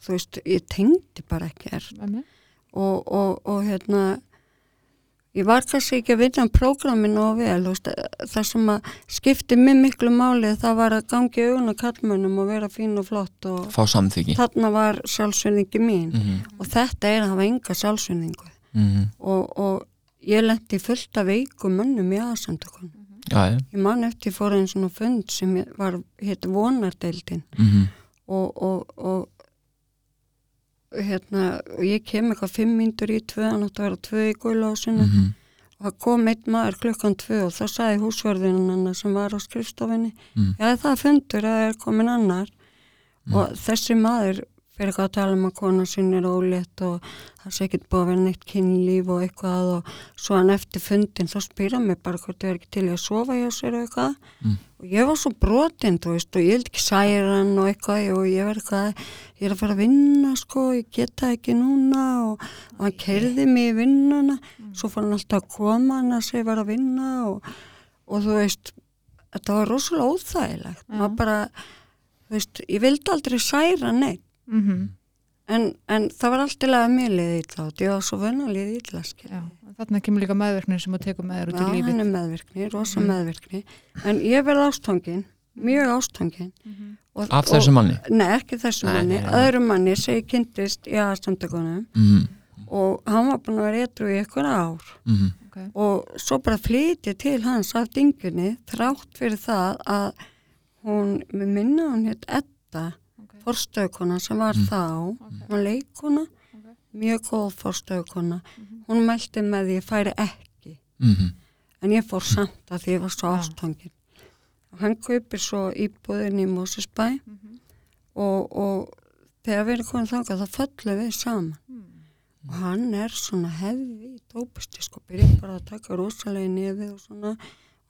[SPEAKER 3] þú veist, ég tengdi bara ekkert
[SPEAKER 2] Með mig.
[SPEAKER 3] og, og, og hérna ég var kannski ekki að vinna prógramin og vel, veist, það sem að skipti mig miklu máli það var að gangi augun á kallmönnum og vera fín og flott og
[SPEAKER 1] fá samþyggi
[SPEAKER 3] þarna var sjálfsvinningi mín.
[SPEAKER 1] Mm
[SPEAKER 3] og þetta er að hafa enga sjálfsvinningu
[SPEAKER 1] -hmm.
[SPEAKER 3] og, og ég lendi fullt af veikum mönnum í aðsamtökun
[SPEAKER 1] Já, já.
[SPEAKER 3] Ég man eftir fór einn svona fund sem var hétt vonardeildin.
[SPEAKER 1] Mm
[SPEAKER 3] og, og, og hérna, ég kem eitthvað fimm myndur í tvö, hann átti að vera tvö í guðlásinu
[SPEAKER 1] -hmm.
[SPEAKER 3] og það kom einn maður klukkan tvö og þá sagði húsverðin hann sem var á skrifstofinni
[SPEAKER 1] Mm.
[SPEAKER 3] já það fundur að það er komin annar og þessi maður fyrir eitthvað að tala um að kona sinni er ólétt og það sé ekkert búið að vera neitt kynlíf og eitthvað og svo hann eftir fundin þá hann mig bara hvort ég er ekki til að sofa hjá sér og eitthvað.
[SPEAKER 1] Mm.
[SPEAKER 3] og ég var svo brotin, þú veist, og ég held ekki særa hann og eitthvað og ég var eitthvað ég er að fara að vinna, sko, ég geta ekki núna og, og hann kerði mig í vinnuna. Svo fór hann alltaf að koma hann að segja var að vinna og og þú veist þetta var rosalega óþægilegt.
[SPEAKER 2] Já.
[SPEAKER 3] maður bara, þú veist, ég vildi aldrei særa neitt
[SPEAKER 2] mm
[SPEAKER 3] en, en það var allt í lagi að mér liði illa og ég var svo vön að liði illa skil.
[SPEAKER 2] Já, þarna kemur líka meðverknin sem þú tekur með þér út
[SPEAKER 3] Já,
[SPEAKER 2] í
[SPEAKER 3] hann
[SPEAKER 2] lífið
[SPEAKER 3] er meðvirkni, rosa
[SPEAKER 2] Mhm.
[SPEAKER 3] meðvirkni en ég verð ástangin, mjög ástangin
[SPEAKER 2] Mhm.
[SPEAKER 3] og,
[SPEAKER 1] af þessu manni
[SPEAKER 3] Nei, ekki þessu
[SPEAKER 1] Nei,
[SPEAKER 3] manni,
[SPEAKER 1] nei, nei.
[SPEAKER 3] öðrum manni sem ég kynntist í aðstandakonum
[SPEAKER 1] mm.
[SPEAKER 3] og hann var búin að vera eitthvað í eitthvað ár
[SPEAKER 1] Mm.
[SPEAKER 2] okay.
[SPEAKER 3] og svo bara flytja til hans af dingunni þrátt fyrir það að hún, mér minna hún hétt Edda,
[SPEAKER 2] Okay.
[SPEAKER 3] Forstöðkona sem var
[SPEAKER 1] Mm.
[SPEAKER 3] þá,
[SPEAKER 2] Okay.
[SPEAKER 3] hún leikona
[SPEAKER 2] Okay.
[SPEAKER 3] mjög góð forstöðkona
[SPEAKER 2] Mhm.
[SPEAKER 3] hún mælti með því að ég færi ekki
[SPEAKER 1] Mm.
[SPEAKER 3] en ég fór samt að því ég var svo ástangin og hann kaupir svo íbúðin í Mósusbæ
[SPEAKER 2] Mhm.
[SPEAKER 3] og, og þegar við erum komin þangað þá föllum við saman
[SPEAKER 2] Mm.
[SPEAKER 3] og hann er svona hefði í dópisti sko, byrja bara að taka rosalega nefið og svona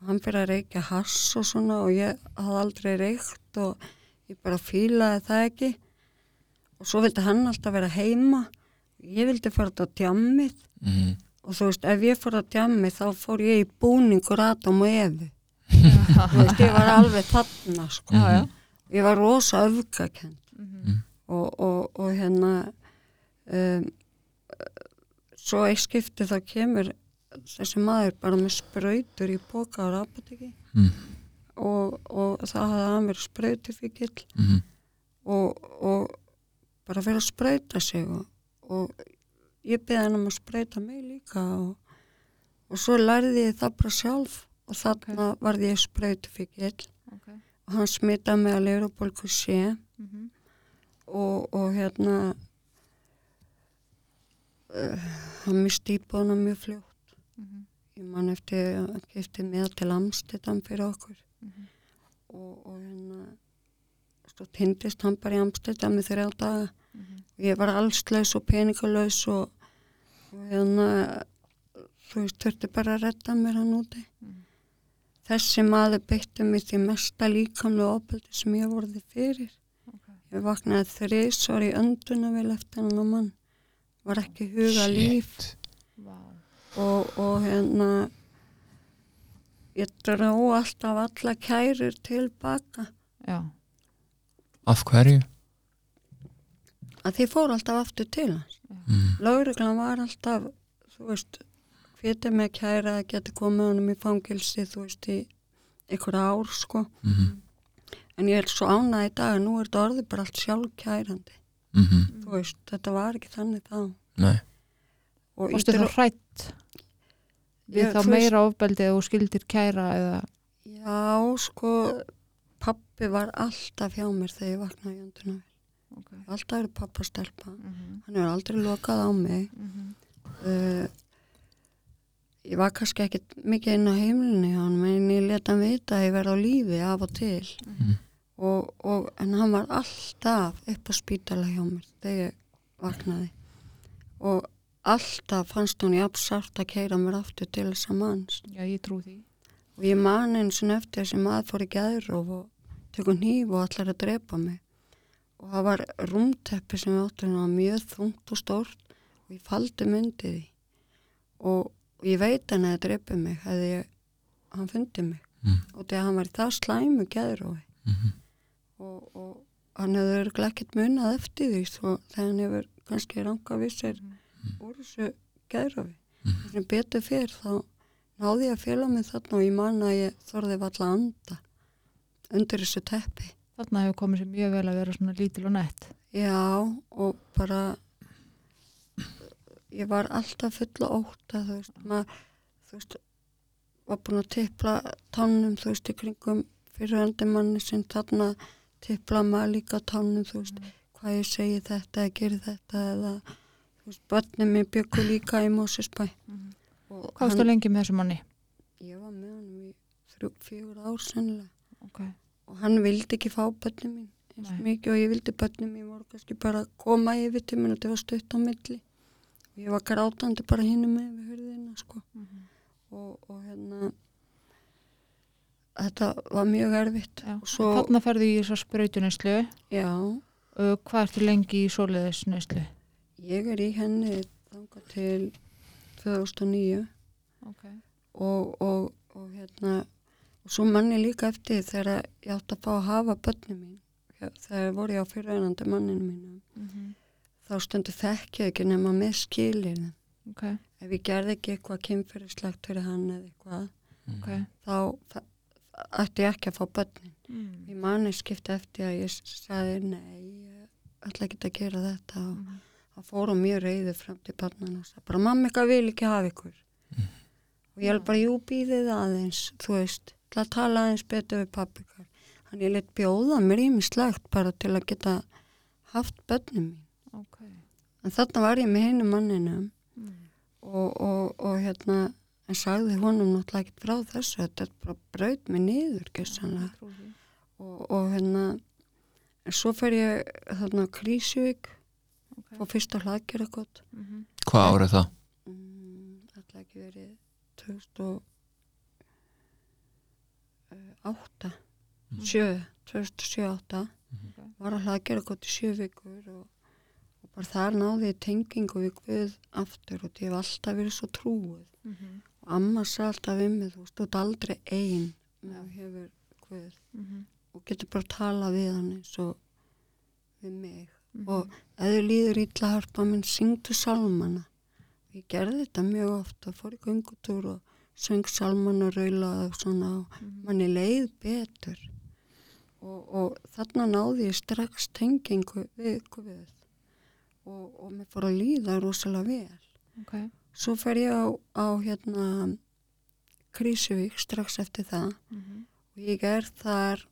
[SPEAKER 3] og hann byrja að reykja hass og svona og ég hafði aldrei reykt og ég bara fílaði það ekki og svo vildi hann alltaf vera heima ég vildi fara þetta á djammið
[SPEAKER 1] Mm.
[SPEAKER 3] og þú veist, ef ég fór á djammið þá fór ég í búningur Adam og Efi þú veist, ég var alveg þarna sko
[SPEAKER 2] Já, já.
[SPEAKER 3] ég var rosa öfgakend
[SPEAKER 2] Mhm.
[SPEAKER 3] og, og, og hérna um, svo eitt skipti þá kemur þessi maður bara með sprautur í boka á apoteki
[SPEAKER 1] Mm.
[SPEAKER 3] Og, og það hafði hann verið sprautufíkil
[SPEAKER 1] Mm.
[SPEAKER 3] og, og bara fyrir að sprauta sig og, og ég beði hann um að sprauta mig líka og, og svo lærði ég það bara sjálf og þarna varði ég sprautufíkil
[SPEAKER 2] Okay.
[SPEAKER 3] og hann smitaði mig að leirubólku sé
[SPEAKER 2] Mhm.
[SPEAKER 3] og, og hérna uh, hann misti íbúðuna mjög fljótt
[SPEAKER 2] Mhm.
[SPEAKER 3] ég man eftir að hann kefti með til Amstidam fyrir okkur
[SPEAKER 2] Mhm.
[SPEAKER 3] og, og hérna svo tindist hann bara í Amstidam í þrjá daga
[SPEAKER 2] Mhm.
[SPEAKER 3] ég var allslaus og peningalös og, og hérna þú veist, þurfti bara að redda mér hann úti
[SPEAKER 2] Mhm.
[SPEAKER 3] þessi maður beitti mig því mesta líkamlega ofbeldi sem ég vorði fyrir
[SPEAKER 2] Okay.
[SPEAKER 3] Ég vaknaði þrísvar í önduna vel eftir hann og mann. Var ekki huga líf
[SPEAKER 1] Shit.
[SPEAKER 2] Vá.
[SPEAKER 3] og, og hérna ég dró alltaf alla kærur tilbaka.
[SPEAKER 2] Já.
[SPEAKER 1] af hverju
[SPEAKER 3] Að því fór alltaf aftur til hans.
[SPEAKER 1] mm.
[SPEAKER 3] Lágreglan var alltaf, þú veist, hvetið með kæra að geta komið honum í fangilsi, þú veist, í einhver ár, sko.
[SPEAKER 1] Mm.
[SPEAKER 3] En ég er svo ánað í dag að nú er þetta orðið bara allt sjálf kærandi.
[SPEAKER 1] Mm.
[SPEAKER 3] Þú veist, þetta var ekki þannig þá.
[SPEAKER 1] nei
[SPEAKER 3] ég
[SPEAKER 2] þá hrætt við
[SPEAKER 3] Já,
[SPEAKER 2] þá
[SPEAKER 3] þú veist-
[SPEAKER 2] meira ofbeldi þú skildir kæra eða
[SPEAKER 3] Já, sko, pappi var alltaf hjá mér þegar ég vaknaði í önduna.
[SPEAKER 2] okay.
[SPEAKER 3] Alltaf er pappa stelpa.
[SPEAKER 2] mm
[SPEAKER 3] Hann hefur aldrei lokað á mig. Uh, ég var kannski ekkit mikið inn á heimilinu hjá hann, en ég leta hann vita að ég verði á lífi af og til.
[SPEAKER 1] Mhm.
[SPEAKER 3] Og, og, en hann var alltaf upp á spítala hjá mér þegar ég vaknaði. Og alltaf fannst hún jafn sárt að keira mér aftur til þess að manns.
[SPEAKER 2] Já, ég trú því
[SPEAKER 3] og ég man eins og eftir þessi maður fór í gæðróf og tökur hníf og allar að drepa mig og það var rúmteppi sem við áttum og mjög þungt og stórt og ég faldi myndið því og, og ég veit hann að það drepa mig hefði ég, hann fundið mig
[SPEAKER 1] Mm.
[SPEAKER 3] og þegar hann var í það slæmu gæðrófi
[SPEAKER 1] Mhm.
[SPEAKER 3] og, og hann hefur örugglega ekkert munað eftir því svo þegar hann hefur kannski ranga við sér úr þessu gæðrófi
[SPEAKER 1] Mhm.
[SPEAKER 3] sem betur fyrr þá náði ég að fela mig þarna og ég man að ég þorði valla að anda undir þessu teppi.
[SPEAKER 2] Þarna hefur komið sér mjög vel að vera svona lítil og nett
[SPEAKER 3] Já, og bara ég var alltaf fulla óta, þú veist, maður, þú veist, var búin að tippla tannum, þú veist, í kringum fyrirhandi manni sem þarna tippla maður líka tannum, þú veist, hvað ég segi þetta eða geri þetta eða, þú börnum mér byggu líka í Mósesbæ. Og
[SPEAKER 2] Hvað varstu lengi með þessu manni?
[SPEAKER 3] Ég var með honum í fjögur ár sennilega
[SPEAKER 2] Okay.
[SPEAKER 3] og hann vildi ekki fá börnum mín eins
[SPEAKER 2] Nei.
[SPEAKER 3] mikið og ég vildi börnum mín voru kannski bara koma yfir til minn og þetta var stutt á milli og ég var grátandi bara hinum með við hurðina sko og, og hérna þetta var mjög erfitt og svo,
[SPEAKER 2] Þarna ferðu í þessar sprautuneslu
[SPEAKER 3] já,
[SPEAKER 2] Hvað ertu lengi í svoleiðisneslu?
[SPEAKER 3] Ég er í henni þangað til 2009
[SPEAKER 2] Okay.
[SPEAKER 3] og, og, og hérna og svo manni líka eftir þegar ég átti að fá að hafa börnum mín þegar voru ég á fyrirvænandi manninu mínum
[SPEAKER 2] Mhm.
[SPEAKER 3] þá stundu þekki ég ekki nema með skilir
[SPEAKER 2] ok,
[SPEAKER 3] ef ég gerði ekki eitthvað kynfyrirslegt fyrir hann eða eitthvað
[SPEAKER 2] ok
[SPEAKER 3] þá ætti ég ekki að fá börnin
[SPEAKER 2] mm.
[SPEAKER 3] Ég mani skipti eftir að ég sagði nei, ég ætla ekki að gera þetta og
[SPEAKER 2] Mhm.
[SPEAKER 3] Það fór á mjög reyðu fram til barnan og sagði bara mamma eitthvað vil ekki hafa ykkur. Og ég held bara jú býðið aðeins þú veist, til að tala aðeins betur við pappikar hann ég leitt bjóða mér ímislegt bara til að geta haft börnum mín.
[SPEAKER 2] Ok.
[SPEAKER 3] En þarna var ég með hinu manninum
[SPEAKER 2] mm.
[SPEAKER 3] og, og, og hérna en sagði honum náttúrulega ekkert frá þessu þetta bara braut mig niður og, og hérna en svo fer ég þarna á Krísjövík
[SPEAKER 2] Ok.
[SPEAKER 3] og fyrst á hlaðgjara gott
[SPEAKER 2] Mhm.
[SPEAKER 1] Hvað árið það?
[SPEAKER 3] mm, ætla ekki verið 2008 7 2007-2008 var að hlaðgjara gott í sjö vikur og, og bara þar náði ég tengingu við Guð aftur og ég hef alltaf verið svo trúið
[SPEAKER 2] Mhm.
[SPEAKER 3] og amma sagði alltaf við mig þú stótt aldrei ein með að hefur Guð
[SPEAKER 2] Mhm.
[SPEAKER 3] og getur bara að tala við hann eins og við mig
[SPEAKER 2] Mhm.
[SPEAKER 3] og ef þau líður ítla harpa minn syngdu salmana og ég gerði þetta mjög oft og fór í göngutúr og söng salmana raula og svona og
[SPEAKER 2] Mhm.
[SPEAKER 3] manni leið betur og, og þarna náði ég strax tengingu við Guð og, og mér fór að líða rosalega vel
[SPEAKER 2] ok
[SPEAKER 3] svo fer ég á, á hérna Krísuvík strax eftir það
[SPEAKER 2] Mhm.
[SPEAKER 3] og ég er þar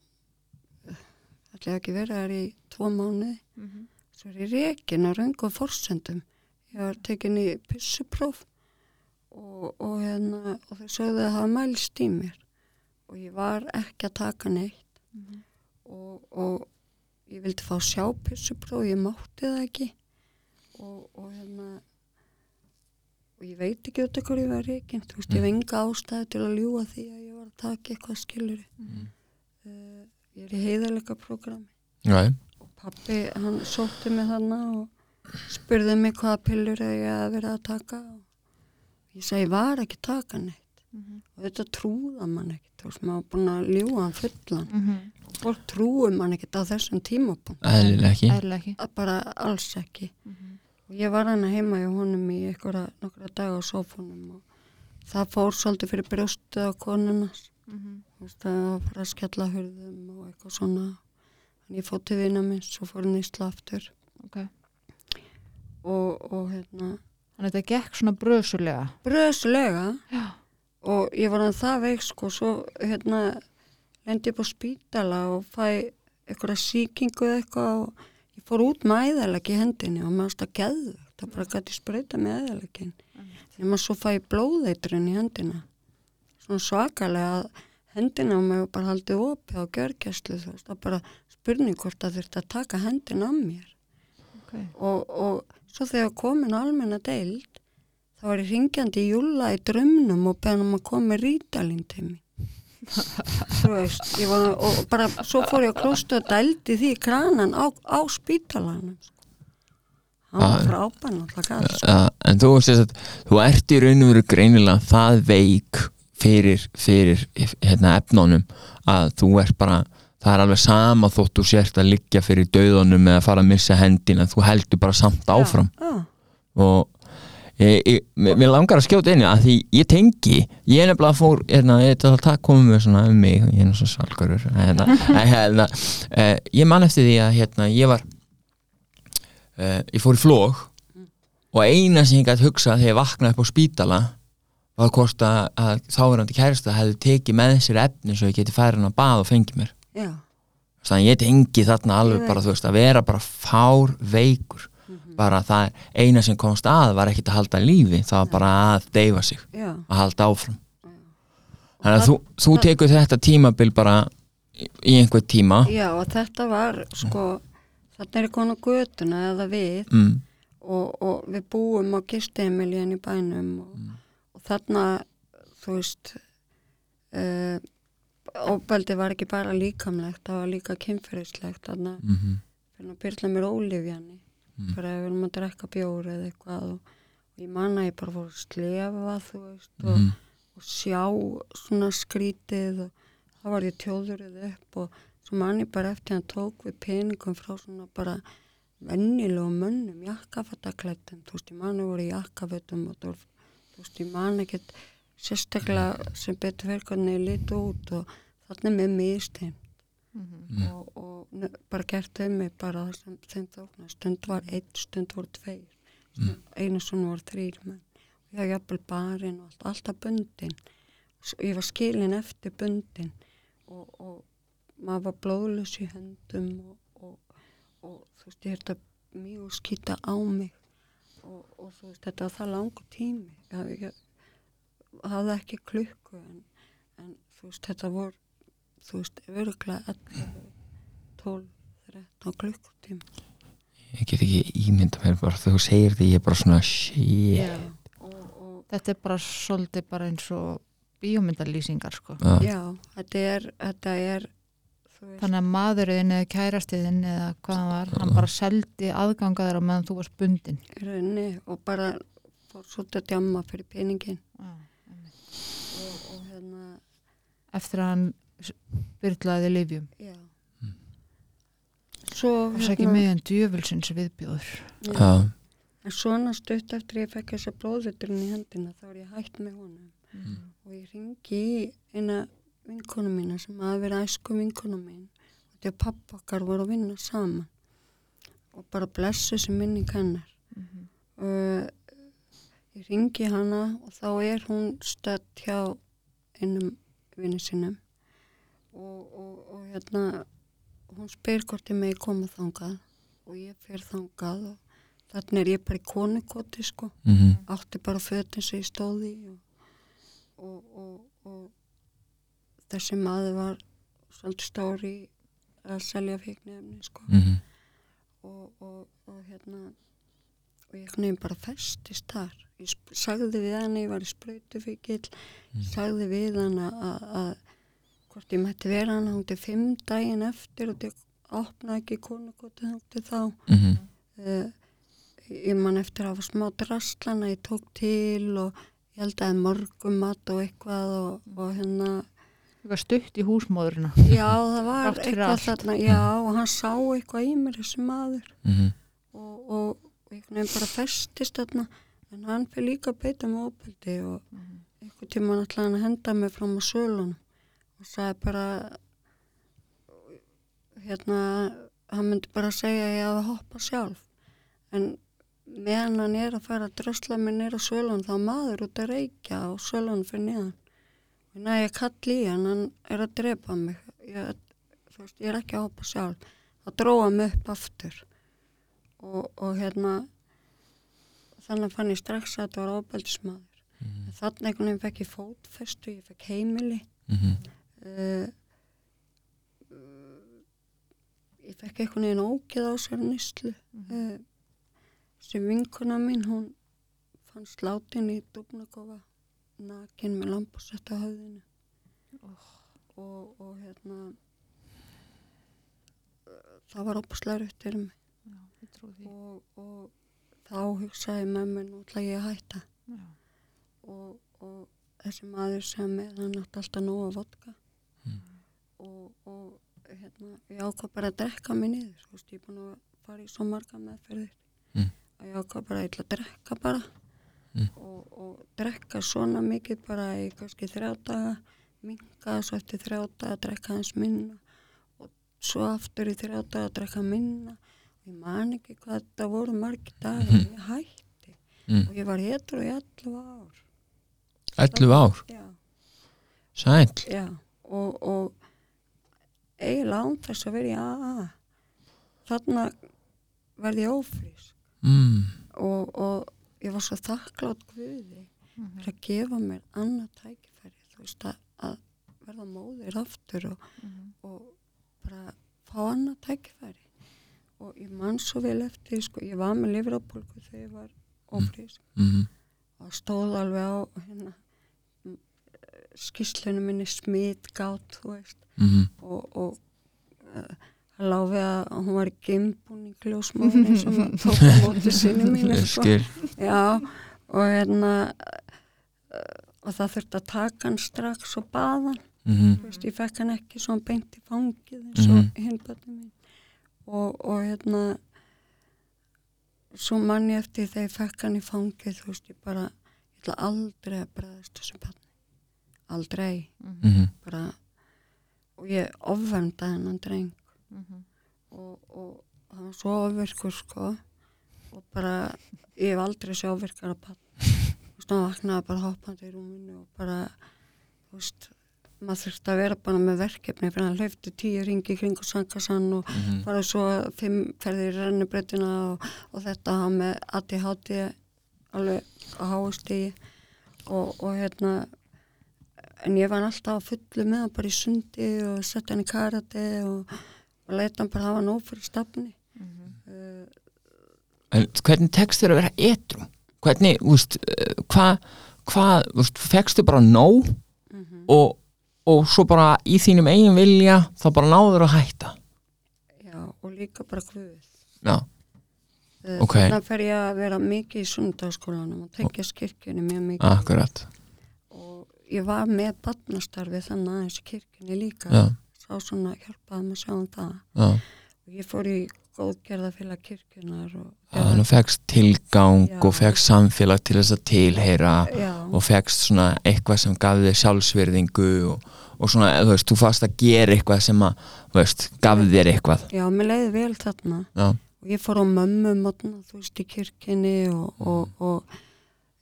[SPEAKER 3] ætla ekki verið þar í tvo mánuði
[SPEAKER 2] Mhm.
[SPEAKER 3] Svo er ég rekin á röngu forsendum. Ég var tekin í pissupróf og, og hérna og þau sögðu að hafa mælst í mér. Og ég var ekki að taka neitt.
[SPEAKER 2] Mhm.
[SPEAKER 3] og, og ég vildi fá að sjá pissupróf ég mátti það ekki. Og, og hérna og ég veit ekki út af hverju ég var rekin. Þú veist, ég hef enga ástæði til að ljúa því að ég var að taka eitthvað skilur
[SPEAKER 2] Mhm.
[SPEAKER 3] uh, ég er í heiðarleika prógrami.
[SPEAKER 1] Nei,
[SPEAKER 3] og pappi hann sótti mig þannig og spurði mig hvaða pillur ég að vera að taka og ég sagði ég var ekki að taka neitt.
[SPEAKER 2] Mhm.
[SPEAKER 3] og þetta trúða mann ekkert. Veist maður var búin að ljúa hann fullan.
[SPEAKER 2] Mhm.
[SPEAKER 3] fólk trúi mann ekkert á þessum tímapunkt. Að bara alls ekki.
[SPEAKER 2] Mhm.
[SPEAKER 3] og ég var hann heima hjá honum í einhverja nokkra daga á sófunum og það fór svolítið fyrir brjóstu á konunars
[SPEAKER 2] Mhm.
[SPEAKER 3] Veist, það var að skella hurðum og eitthvað svona ég fótt til vina minns og fór nýsla aftur.
[SPEAKER 2] Ok.
[SPEAKER 3] Og, og hérna.
[SPEAKER 2] Þannig að þetta gekk svona brösulega?
[SPEAKER 3] Bröðslega
[SPEAKER 2] Já.
[SPEAKER 3] Og ég var hann það veik sko svo hérna lendi ég på spítala og fæ eitthvað síkingu eða eitthvað og ég fór út með æðalegi í hendinni og maður stað geðu það bara gæti sprauta með æðalegin þegar maður svo fæ blóðeitrun í hendina. Svona svakalega. Að hendina mig var bara haldið opið á gjörgjæslu þú veist, það bara spurning hvort að þurfti að taka hendina á mér
[SPEAKER 2] Ok
[SPEAKER 3] og, og svo þegar komin almenna deild þá var ég ringjandi í júla í drömnum og beðan um að koma með rítalín til mig þú veist ég var, og bara svo fór ég að klóstu og dældi því kranan á, á spítalanum sko. hann var
[SPEAKER 1] Ah.
[SPEAKER 3] frábæn sko.
[SPEAKER 1] uh, En þú veist að þú ert í raun og veru greinilega það veik fyrir, fyrir hérna, efnunum að þú ert bara það er alveg sama þótt þú sért að liggja fyrir döðunum eða fara að missa hendina þú heldur bara samt áfram.
[SPEAKER 3] Já,
[SPEAKER 1] og ég, ég, mér langar að skjóta í að því ég tengi, ég nefnilega fór hérna, ég ætla að taka komið með svona um mig ég er salgarur hérna, en, hérna, uh, ég man eftir því að hérna, ég var uh, ég fór í flóg og eina sem ég gæti hugsað þegar ég vaknaði upp á spítala var hvort að, að þáverandi kærasta hefði tekið með sér efni svo ég geti færi hann að bað og fengið mér.
[SPEAKER 3] já,
[SPEAKER 1] þannig ég tengi þarna alveg bara þú veist að vera bara fár veikur. Bara það eina sem komst að var ekkit að halda lífi það var bara að deyfa sig
[SPEAKER 3] já,
[SPEAKER 1] að halda áfram. Þannig að þú, þú tekur þetta tímabil bara í í einhver tíma.
[SPEAKER 3] Já og þetta var sko, þarna er konu götuna eða við
[SPEAKER 1] mm,
[SPEAKER 3] og, og við búum á gisteimiljan í bænum og, og þarna þú veist uh, óbældi var ekki bara líkamlegt það var líka kynferðislegt þarna.
[SPEAKER 1] Mm -hmm,
[SPEAKER 3] að byrla mér ólifjani
[SPEAKER 1] Mm.
[SPEAKER 3] bara ef við erum að drekka bjóri eða eitthvað og, og ég manna ég bara fór að slefa þú veist og,
[SPEAKER 1] mm,
[SPEAKER 3] og sjá svona skrítið og þá var ég tjóðurinn upp og svo man ég bara eftir hann tók við peningum frá svona bara vennilegum mönnum, jakkafattaklættum þú veist, ég mani voru í jakkafötum og þú veist, ég man ekkert sérstaklega sem betur fyrir hvernig ég liti út og þarna með misteim
[SPEAKER 2] Mhm.
[SPEAKER 3] og, og ne- bara gert um mig bara sem þeim þóknar. Stund var einn, stund voru tveir. Stund, einu svona voru þrýr menn. Og ég hafði jafnvel barinn og allt, alltaf bundin S- ég var skilin eftir bundin og, og maður var blóðlös í höndum og, og, og þú veist ég þetta mjög skýta á mig. Og, og þú veist þetta var það langur tími. Ég, ég, hafði ekki klukku en, en þú veist þetta voru þú veist, öruglega 11, 12, 13 klukkutíma.
[SPEAKER 1] ég get ekki ímynda mér bara þú segir því ég er bara svona
[SPEAKER 2] Já.
[SPEAKER 3] Og, og
[SPEAKER 2] Þetta er bara svolítið bara eins og bíómyndalýsingar sko.
[SPEAKER 1] Já.
[SPEAKER 3] já, þetta er, þetta er,
[SPEAKER 2] Þannig að maðurinn eða kærastiðinn eða hvað hann var, hann bara seldi aðgangaður á meðan þú varst bundin.
[SPEAKER 3] í rauninni og bara fór svolítið að djamma fyrir peningin
[SPEAKER 2] Já.
[SPEAKER 3] Og, og hérna,
[SPEAKER 2] Eftir að hann byrlaði livjum.
[SPEAKER 3] já. Svo,
[SPEAKER 2] Það er ekki meðan djöfulsins viðbjóður.
[SPEAKER 3] já. En svona stutt eftir ég fekk þessa blóðviturinn í hendina þá er ég hægt með honum og ég ringi í eina vinkonu mína sem hafi verið æsku vinkonu mín og því að pappa okkar voru að vinna saman og bara blessu sem minning hennar
[SPEAKER 2] Mhm.
[SPEAKER 3] uh, ég ringi hana og þá er hún stödd hjá einum vinni sinum og, og, og hérna hún spyr hvort ég megi koma þangað. Og ég fer þangað og þarna er ég bara í konukoti sko.
[SPEAKER 1] Mhm.
[SPEAKER 3] átti bara fötin sem ég stóði og, og, þessi maður var svolítið stóri að selja fíknefni sko.
[SPEAKER 1] Mhm.
[SPEAKER 3] og, og, og hérna og ég nefn bara festist þar ég sagði við hann ég var í sprautufíkil sagði við hann að, að, að hvort ég mætti vera hann hún til fimm daginn eftir og ég opnaði ekki konukoti þátti þá
[SPEAKER 1] Mhm.
[SPEAKER 3] uh, ég man eftir að hafa smá drastlana ég tók til og ég held að morgum mat og eitthvað og, og hérna
[SPEAKER 2] Það var stutt í húsmóðurina.
[SPEAKER 3] já það var eitthvað þarna já og hann sá eitthvað í mér þessi maður
[SPEAKER 1] Mhm.
[SPEAKER 3] og, og, og einhvern veginn bara festist þarna en hann fyrir líka að beita með óbeldi og einhvern tíma hann ætlaði að henda mig fram á sölunum og sagði bara hérna hann myndi bara segja að ég hafi hoppað sjálf. En meðan hann er að fara að drösla mig nýra á sölunum þá maður út að reykja á sölunum fyrir neðan og næ ég kalli í hann hann er að drepa mig. Ég, veist, ég er ekki að hoppa sjálf. Þá dróða mig upp aftur. Og, og hérna þannig fann ég strax að þetta var óbeldismadur en þannig einhvern veginn fekk ég fótfestu ég fekk heimili.
[SPEAKER 1] Mhm.
[SPEAKER 3] uh, ég fekk einhvern veginn ógeð á sér nýslu uh, sem vinkona mín hún fann slátin í Dubnakofa nakin með lampasett á höfðinu. Og, og hérna uh, það var opaslega rutt fyrir mig.
[SPEAKER 2] Já, ég trúi því.
[SPEAKER 3] og, og þá hugsaði mér nú ætla ég að hætta. Og, og þessi maður sem með hann átti alltaf nóga vodka.
[SPEAKER 1] Mm.
[SPEAKER 3] og, og hérna, ég ákvað bara að drekka mig niður þú veist, ég er búin að fara í svo marga meðferðir.
[SPEAKER 1] Mm.
[SPEAKER 3] og ég ákvað bara að að drekka bara.
[SPEAKER 1] Mm.
[SPEAKER 3] og, og drekka svona mikið bara í kannski þrjá daga minga svo eftir þrjá daga að drekka hans minna. Og svo aftur í þrjá daga að drekka minna ég man ekki hvað þetta voru margi dagar ég hætti.
[SPEAKER 1] Mm.
[SPEAKER 3] og ég var hétur í 11 ár.
[SPEAKER 1] 11 ár,
[SPEAKER 3] já,
[SPEAKER 1] sæl
[SPEAKER 3] já og, og eiginlega án þess að vera í AA þarna verði ég ófrísk.
[SPEAKER 1] Mm.
[SPEAKER 3] og, og ég var svo þakklátt Guði fyrir að gefa mér annað tækifæri þú veist að, að verða móðir aftur og, og bara fá annað tækifæri og ég man svo vel eftir sko, ég var með lifrapólku þegar ég var ófrísk
[SPEAKER 1] Mhm.
[SPEAKER 3] og það stóð alveg á hérna, m- skýrslunum minni smitgátt þú veist
[SPEAKER 1] Mhm.
[SPEAKER 3] og, og uh, það láfi að hún var í gimbúning ljósmóðin sem tók á móti sinni mínu
[SPEAKER 1] Ég
[SPEAKER 3] sko. já og hérna uh, og það þurfti að taka hann strax og baðan
[SPEAKER 1] mhm,
[SPEAKER 3] Þú veist, ég fekk hann ekki svona beint í fangið eins og
[SPEAKER 1] Mhm.
[SPEAKER 3] hinn bættum mín og, og hérna svo mann ég eftir þegar ég fekk hann í fangið þú veist, ég bara ég ætla aldrei að bregðast þessum barni. Aldrei,
[SPEAKER 1] mhm,
[SPEAKER 3] bara og ég ofvenda hennan dreng.
[SPEAKER 2] Mhm.
[SPEAKER 3] og, og hann var svo ofvirkur sko. Og bara, ég hef aldrei sé ofvirkar að barn. Þú veist, hann vaknaði bara hoppandi í rúminu og bara þú veist, maður þurfti að vera bara með verkefni fyrir hann. Hleyfti tíu ringi kring og sankasann og
[SPEAKER 1] mhm,
[SPEAKER 3] bara svo fimm ferðir í rennubreytina og, og þetta hann með ADHD alveg á háustígi og, og hérna en ég var alltaf að fullu með hann bara í sundi og sett hann í karate og, og leita hann bara hafa nóg fyrir stafni. Uh,
[SPEAKER 1] En hvernig tekst þér að vera etru? Hvernig, úst, hvað hvað, úst, fekstu bara nóg og, og svo bara í þínum eigin vilja þá bara náður að hætta.
[SPEAKER 3] Já, og líka bara guð.
[SPEAKER 1] Já,
[SPEAKER 3] uh,
[SPEAKER 1] Ok.
[SPEAKER 3] þannig fer ég að vera mikið í sundarskólanum og tekja skirkjunni mjög mikið.
[SPEAKER 1] Akkurat.
[SPEAKER 3] Og ég var með barnastarfi þannig aðeins í kirkjunni líka.
[SPEAKER 1] Já,
[SPEAKER 3] sá svona hjálpaði mig að sjá um það.
[SPEAKER 1] Já.
[SPEAKER 3] Og ég fór í góðgerðafélag kirkjunar og
[SPEAKER 1] Þannig fegst tilgang
[SPEAKER 3] Já.
[SPEAKER 1] og fegst samfélag til þess að tilheyra
[SPEAKER 3] já,
[SPEAKER 1] og fegst svona eitthvað sem gaf þér sjálfsverðingu og, og svona, þú veist, þú fast að gera eitthvað sem að, þú veist, gaf þér eitthvað.
[SPEAKER 3] Já, mér leiði vel þarna.
[SPEAKER 1] Já,
[SPEAKER 3] og ég fór á mömmu mótna, þú veist, í kirkjunni og, og, og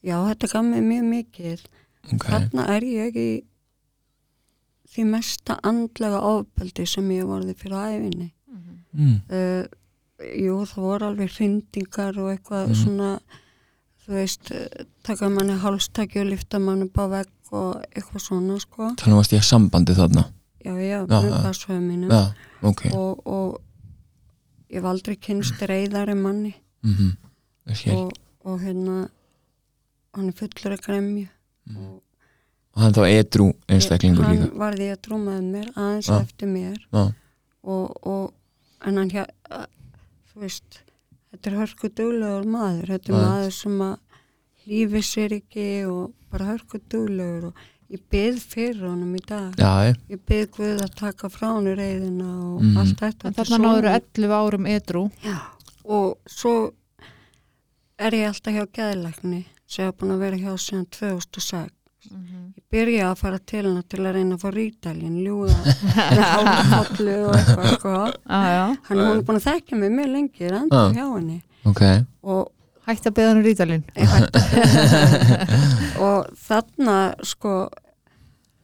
[SPEAKER 3] já, þetta gaf mér mjög mikið.
[SPEAKER 1] Ok.
[SPEAKER 3] Þarna er ég í því mesta andlega ofbeldi sem ég varði fyrir æfinni
[SPEAKER 1] mm.
[SPEAKER 3] uh, jú, það voru alveg hrindingar og eitthvað
[SPEAKER 1] Mhm.
[SPEAKER 3] svona þú veist, taka manni hálstaki og lifta manni upp á vegg og eitthvað svona, sko.
[SPEAKER 1] Þannig varst ég að sambandi þarna.
[SPEAKER 3] Já, já, með
[SPEAKER 1] já.
[SPEAKER 3] passföðu mínum.
[SPEAKER 1] Já, ok.
[SPEAKER 3] Og, og ég var aldrei kynst reyðari manni.
[SPEAKER 1] Mm -hmm.
[SPEAKER 3] og, og hérna hann er fullur að gremju. Og
[SPEAKER 1] Og hann þá edru einstaklingur
[SPEAKER 3] hann
[SPEAKER 1] líka.
[SPEAKER 3] varði að trúmaði mér aðeins
[SPEAKER 1] Já.
[SPEAKER 3] eftir mér.
[SPEAKER 1] Já,
[SPEAKER 3] og, og en hann hér þú veist þetta er hörku duglegur maður. Þetta er maður sem að lífi sér ekki og bara hörku duglegur og ég byð fyrir honum í dag.
[SPEAKER 1] Já, ég-
[SPEAKER 3] ég byð Guð að taka frá hann reyðina og
[SPEAKER 1] Mhm.
[SPEAKER 3] allt þetta. Er
[SPEAKER 2] þarna náður
[SPEAKER 3] sonur.
[SPEAKER 2] 11 árum
[SPEAKER 3] Já, og svo er ég alltaf hjá geðlækni sem er búin að vera hjá síðan 2006 ég byrja að fara til hana til að reyna að fá rítalinn ljúða hálfallu og eitthvað sko.
[SPEAKER 2] Já,
[SPEAKER 3] hann er búin að þekkja mig mjög lengi er enda
[SPEAKER 1] Já.
[SPEAKER 3] hjá henni.
[SPEAKER 1] Ok.
[SPEAKER 3] Og,
[SPEAKER 2] hætti að beða hann um rítalinn
[SPEAKER 3] ég og þarna sko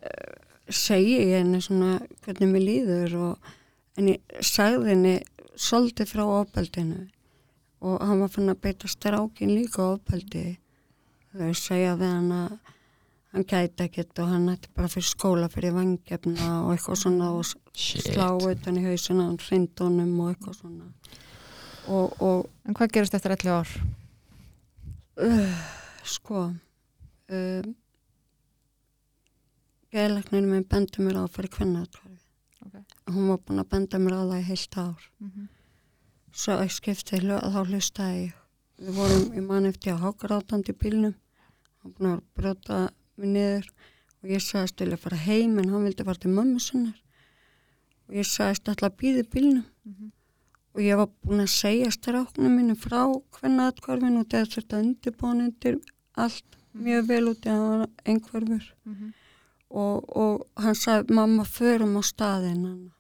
[SPEAKER 3] eh, segi ég henni svona hvernig mér líður og en ég sagði henni svolítið frá ofbeldinu. Og hann var fann að beita strákin líka ofbeldi. Þau segja við hann að hann gæti ekkert og hann ætti bara fyrir skóla fyrir vangjefna og eitthvað svona og
[SPEAKER 1] Shit.
[SPEAKER 3] slá utan í hausina hann hrindunum og eitthvað svona og, og
[SPEAKER 2] En hvað gerist eftir 11 ár?
[SPEAKER 3] uh, sko um, geðlæknirinn minn bendi mér á að fara í kvennaðarkvarfi
[SPEAKER 2] Ok.
[SPEAKER 3] hún var búin að benda mér á það í heilt ár
[SPEAKER 2] Mhm.
[SPEAKER 3] svo ég skipti þá hlustaði ég við vorum í mann eftir að hákarátandi bílnum hann búin að brjóta mig niður og ég sagðist vilja fara heim en hann vildi fara til mömmu sinnar og ég sagðist alltaf að býði bílnum
[SPEAKER 2] Mhm.
[SPEAKER 3] og ég var búin að segja stráknum mínu frá hvernig atkvarfin og þetta þurfti að undirbúin undir allt mjög vel út í að hann var einhverfur
[SPEAKER 2] Mhm.
[SPEAKER 3] og, og hann sagði mamma förum á staðinn.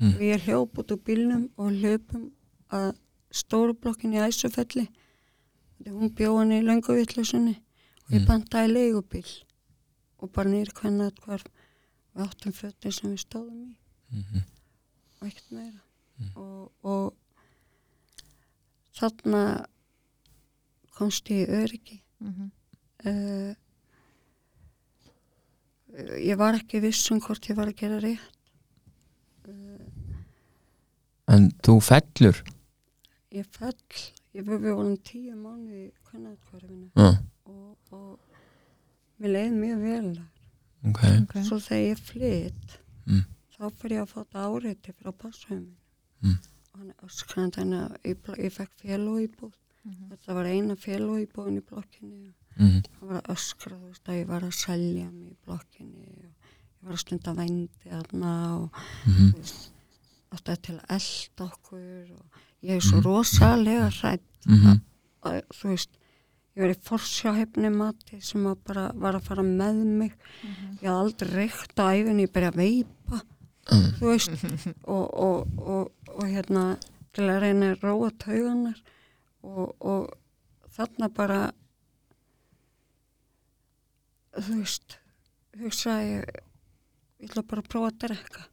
[SPEAKER 1] Mm.
[SPEAKER 3] og ég hljóp út úr bílnum og hljópum að stórublokkin í Æsufelli hún bjóð hann í lönguvittlusunni og ég
[SPEAKER 1] Mm.
[SPEAKER 3] leigubíl og bara nýri hvernig atkvarf við áttum fötin sem við stóðum í.
[SPEAKER 1] Mhm.
[SPEAKER 3] og ekkert meira. Og, og þarna komst ég í öryggi.
[SPEAKER 2] Mhm.
[SPEAKER 3] uh, ég var ekki viss um hvort ég var að gera rétt.
[SPEAKER 1] En þú fellur?
[SPEAKER 3] Ég fell, ég við við vorum tíu mánu í kvennaðkvarfinu
[SPEAKER 1] Já,
[SPEAKER 3] og, og mér leið mjög vel þar.
[SPEAKER 1] ok
[SPEAKER 2] Ok.
[SPEAKER 3] svo þegar ég flytt
[SPEAKER 1] Mm.
[SPEAKER 3] þá fyrir ég að fá þetta áreiti frá passheiminu
[SPEAKER 1] Mm.
[SPEAKER 3] og hann er öskrandi þannig að ég, ég fekk félóýbúð
[SPEAKER 2] Mhm.
[SPEAKER 3] þetta var eina félóýbúðin í blokkinni og
[SPEAKER 1] Mhm.
[SPEAKER 3] hann var að öskra þú veist að ég var að selja mig í blokkinni og ég var að stunda vændi þarna og
[SPEAKER 1] mhm,
[SPEAKER 3] alltaf til að elda okkur og ég er svo rosalega hrætt
[SPEAKER 1] mhm,
[SPEAKER 3] að, þú veist, ég var í forsjáhefni mati sem að bara var að fara með mig. Ég hafði aldrei reykt á æfinni, ég byrja að veipa
[SPEAKER 1] Mm.
[SPEAKER 3] þú veist. Og, og, og, og hérna til að reyna að róa tauganar og, og þarna bara þú veist hugsaði ég ég ætla bara að prófa að drekka.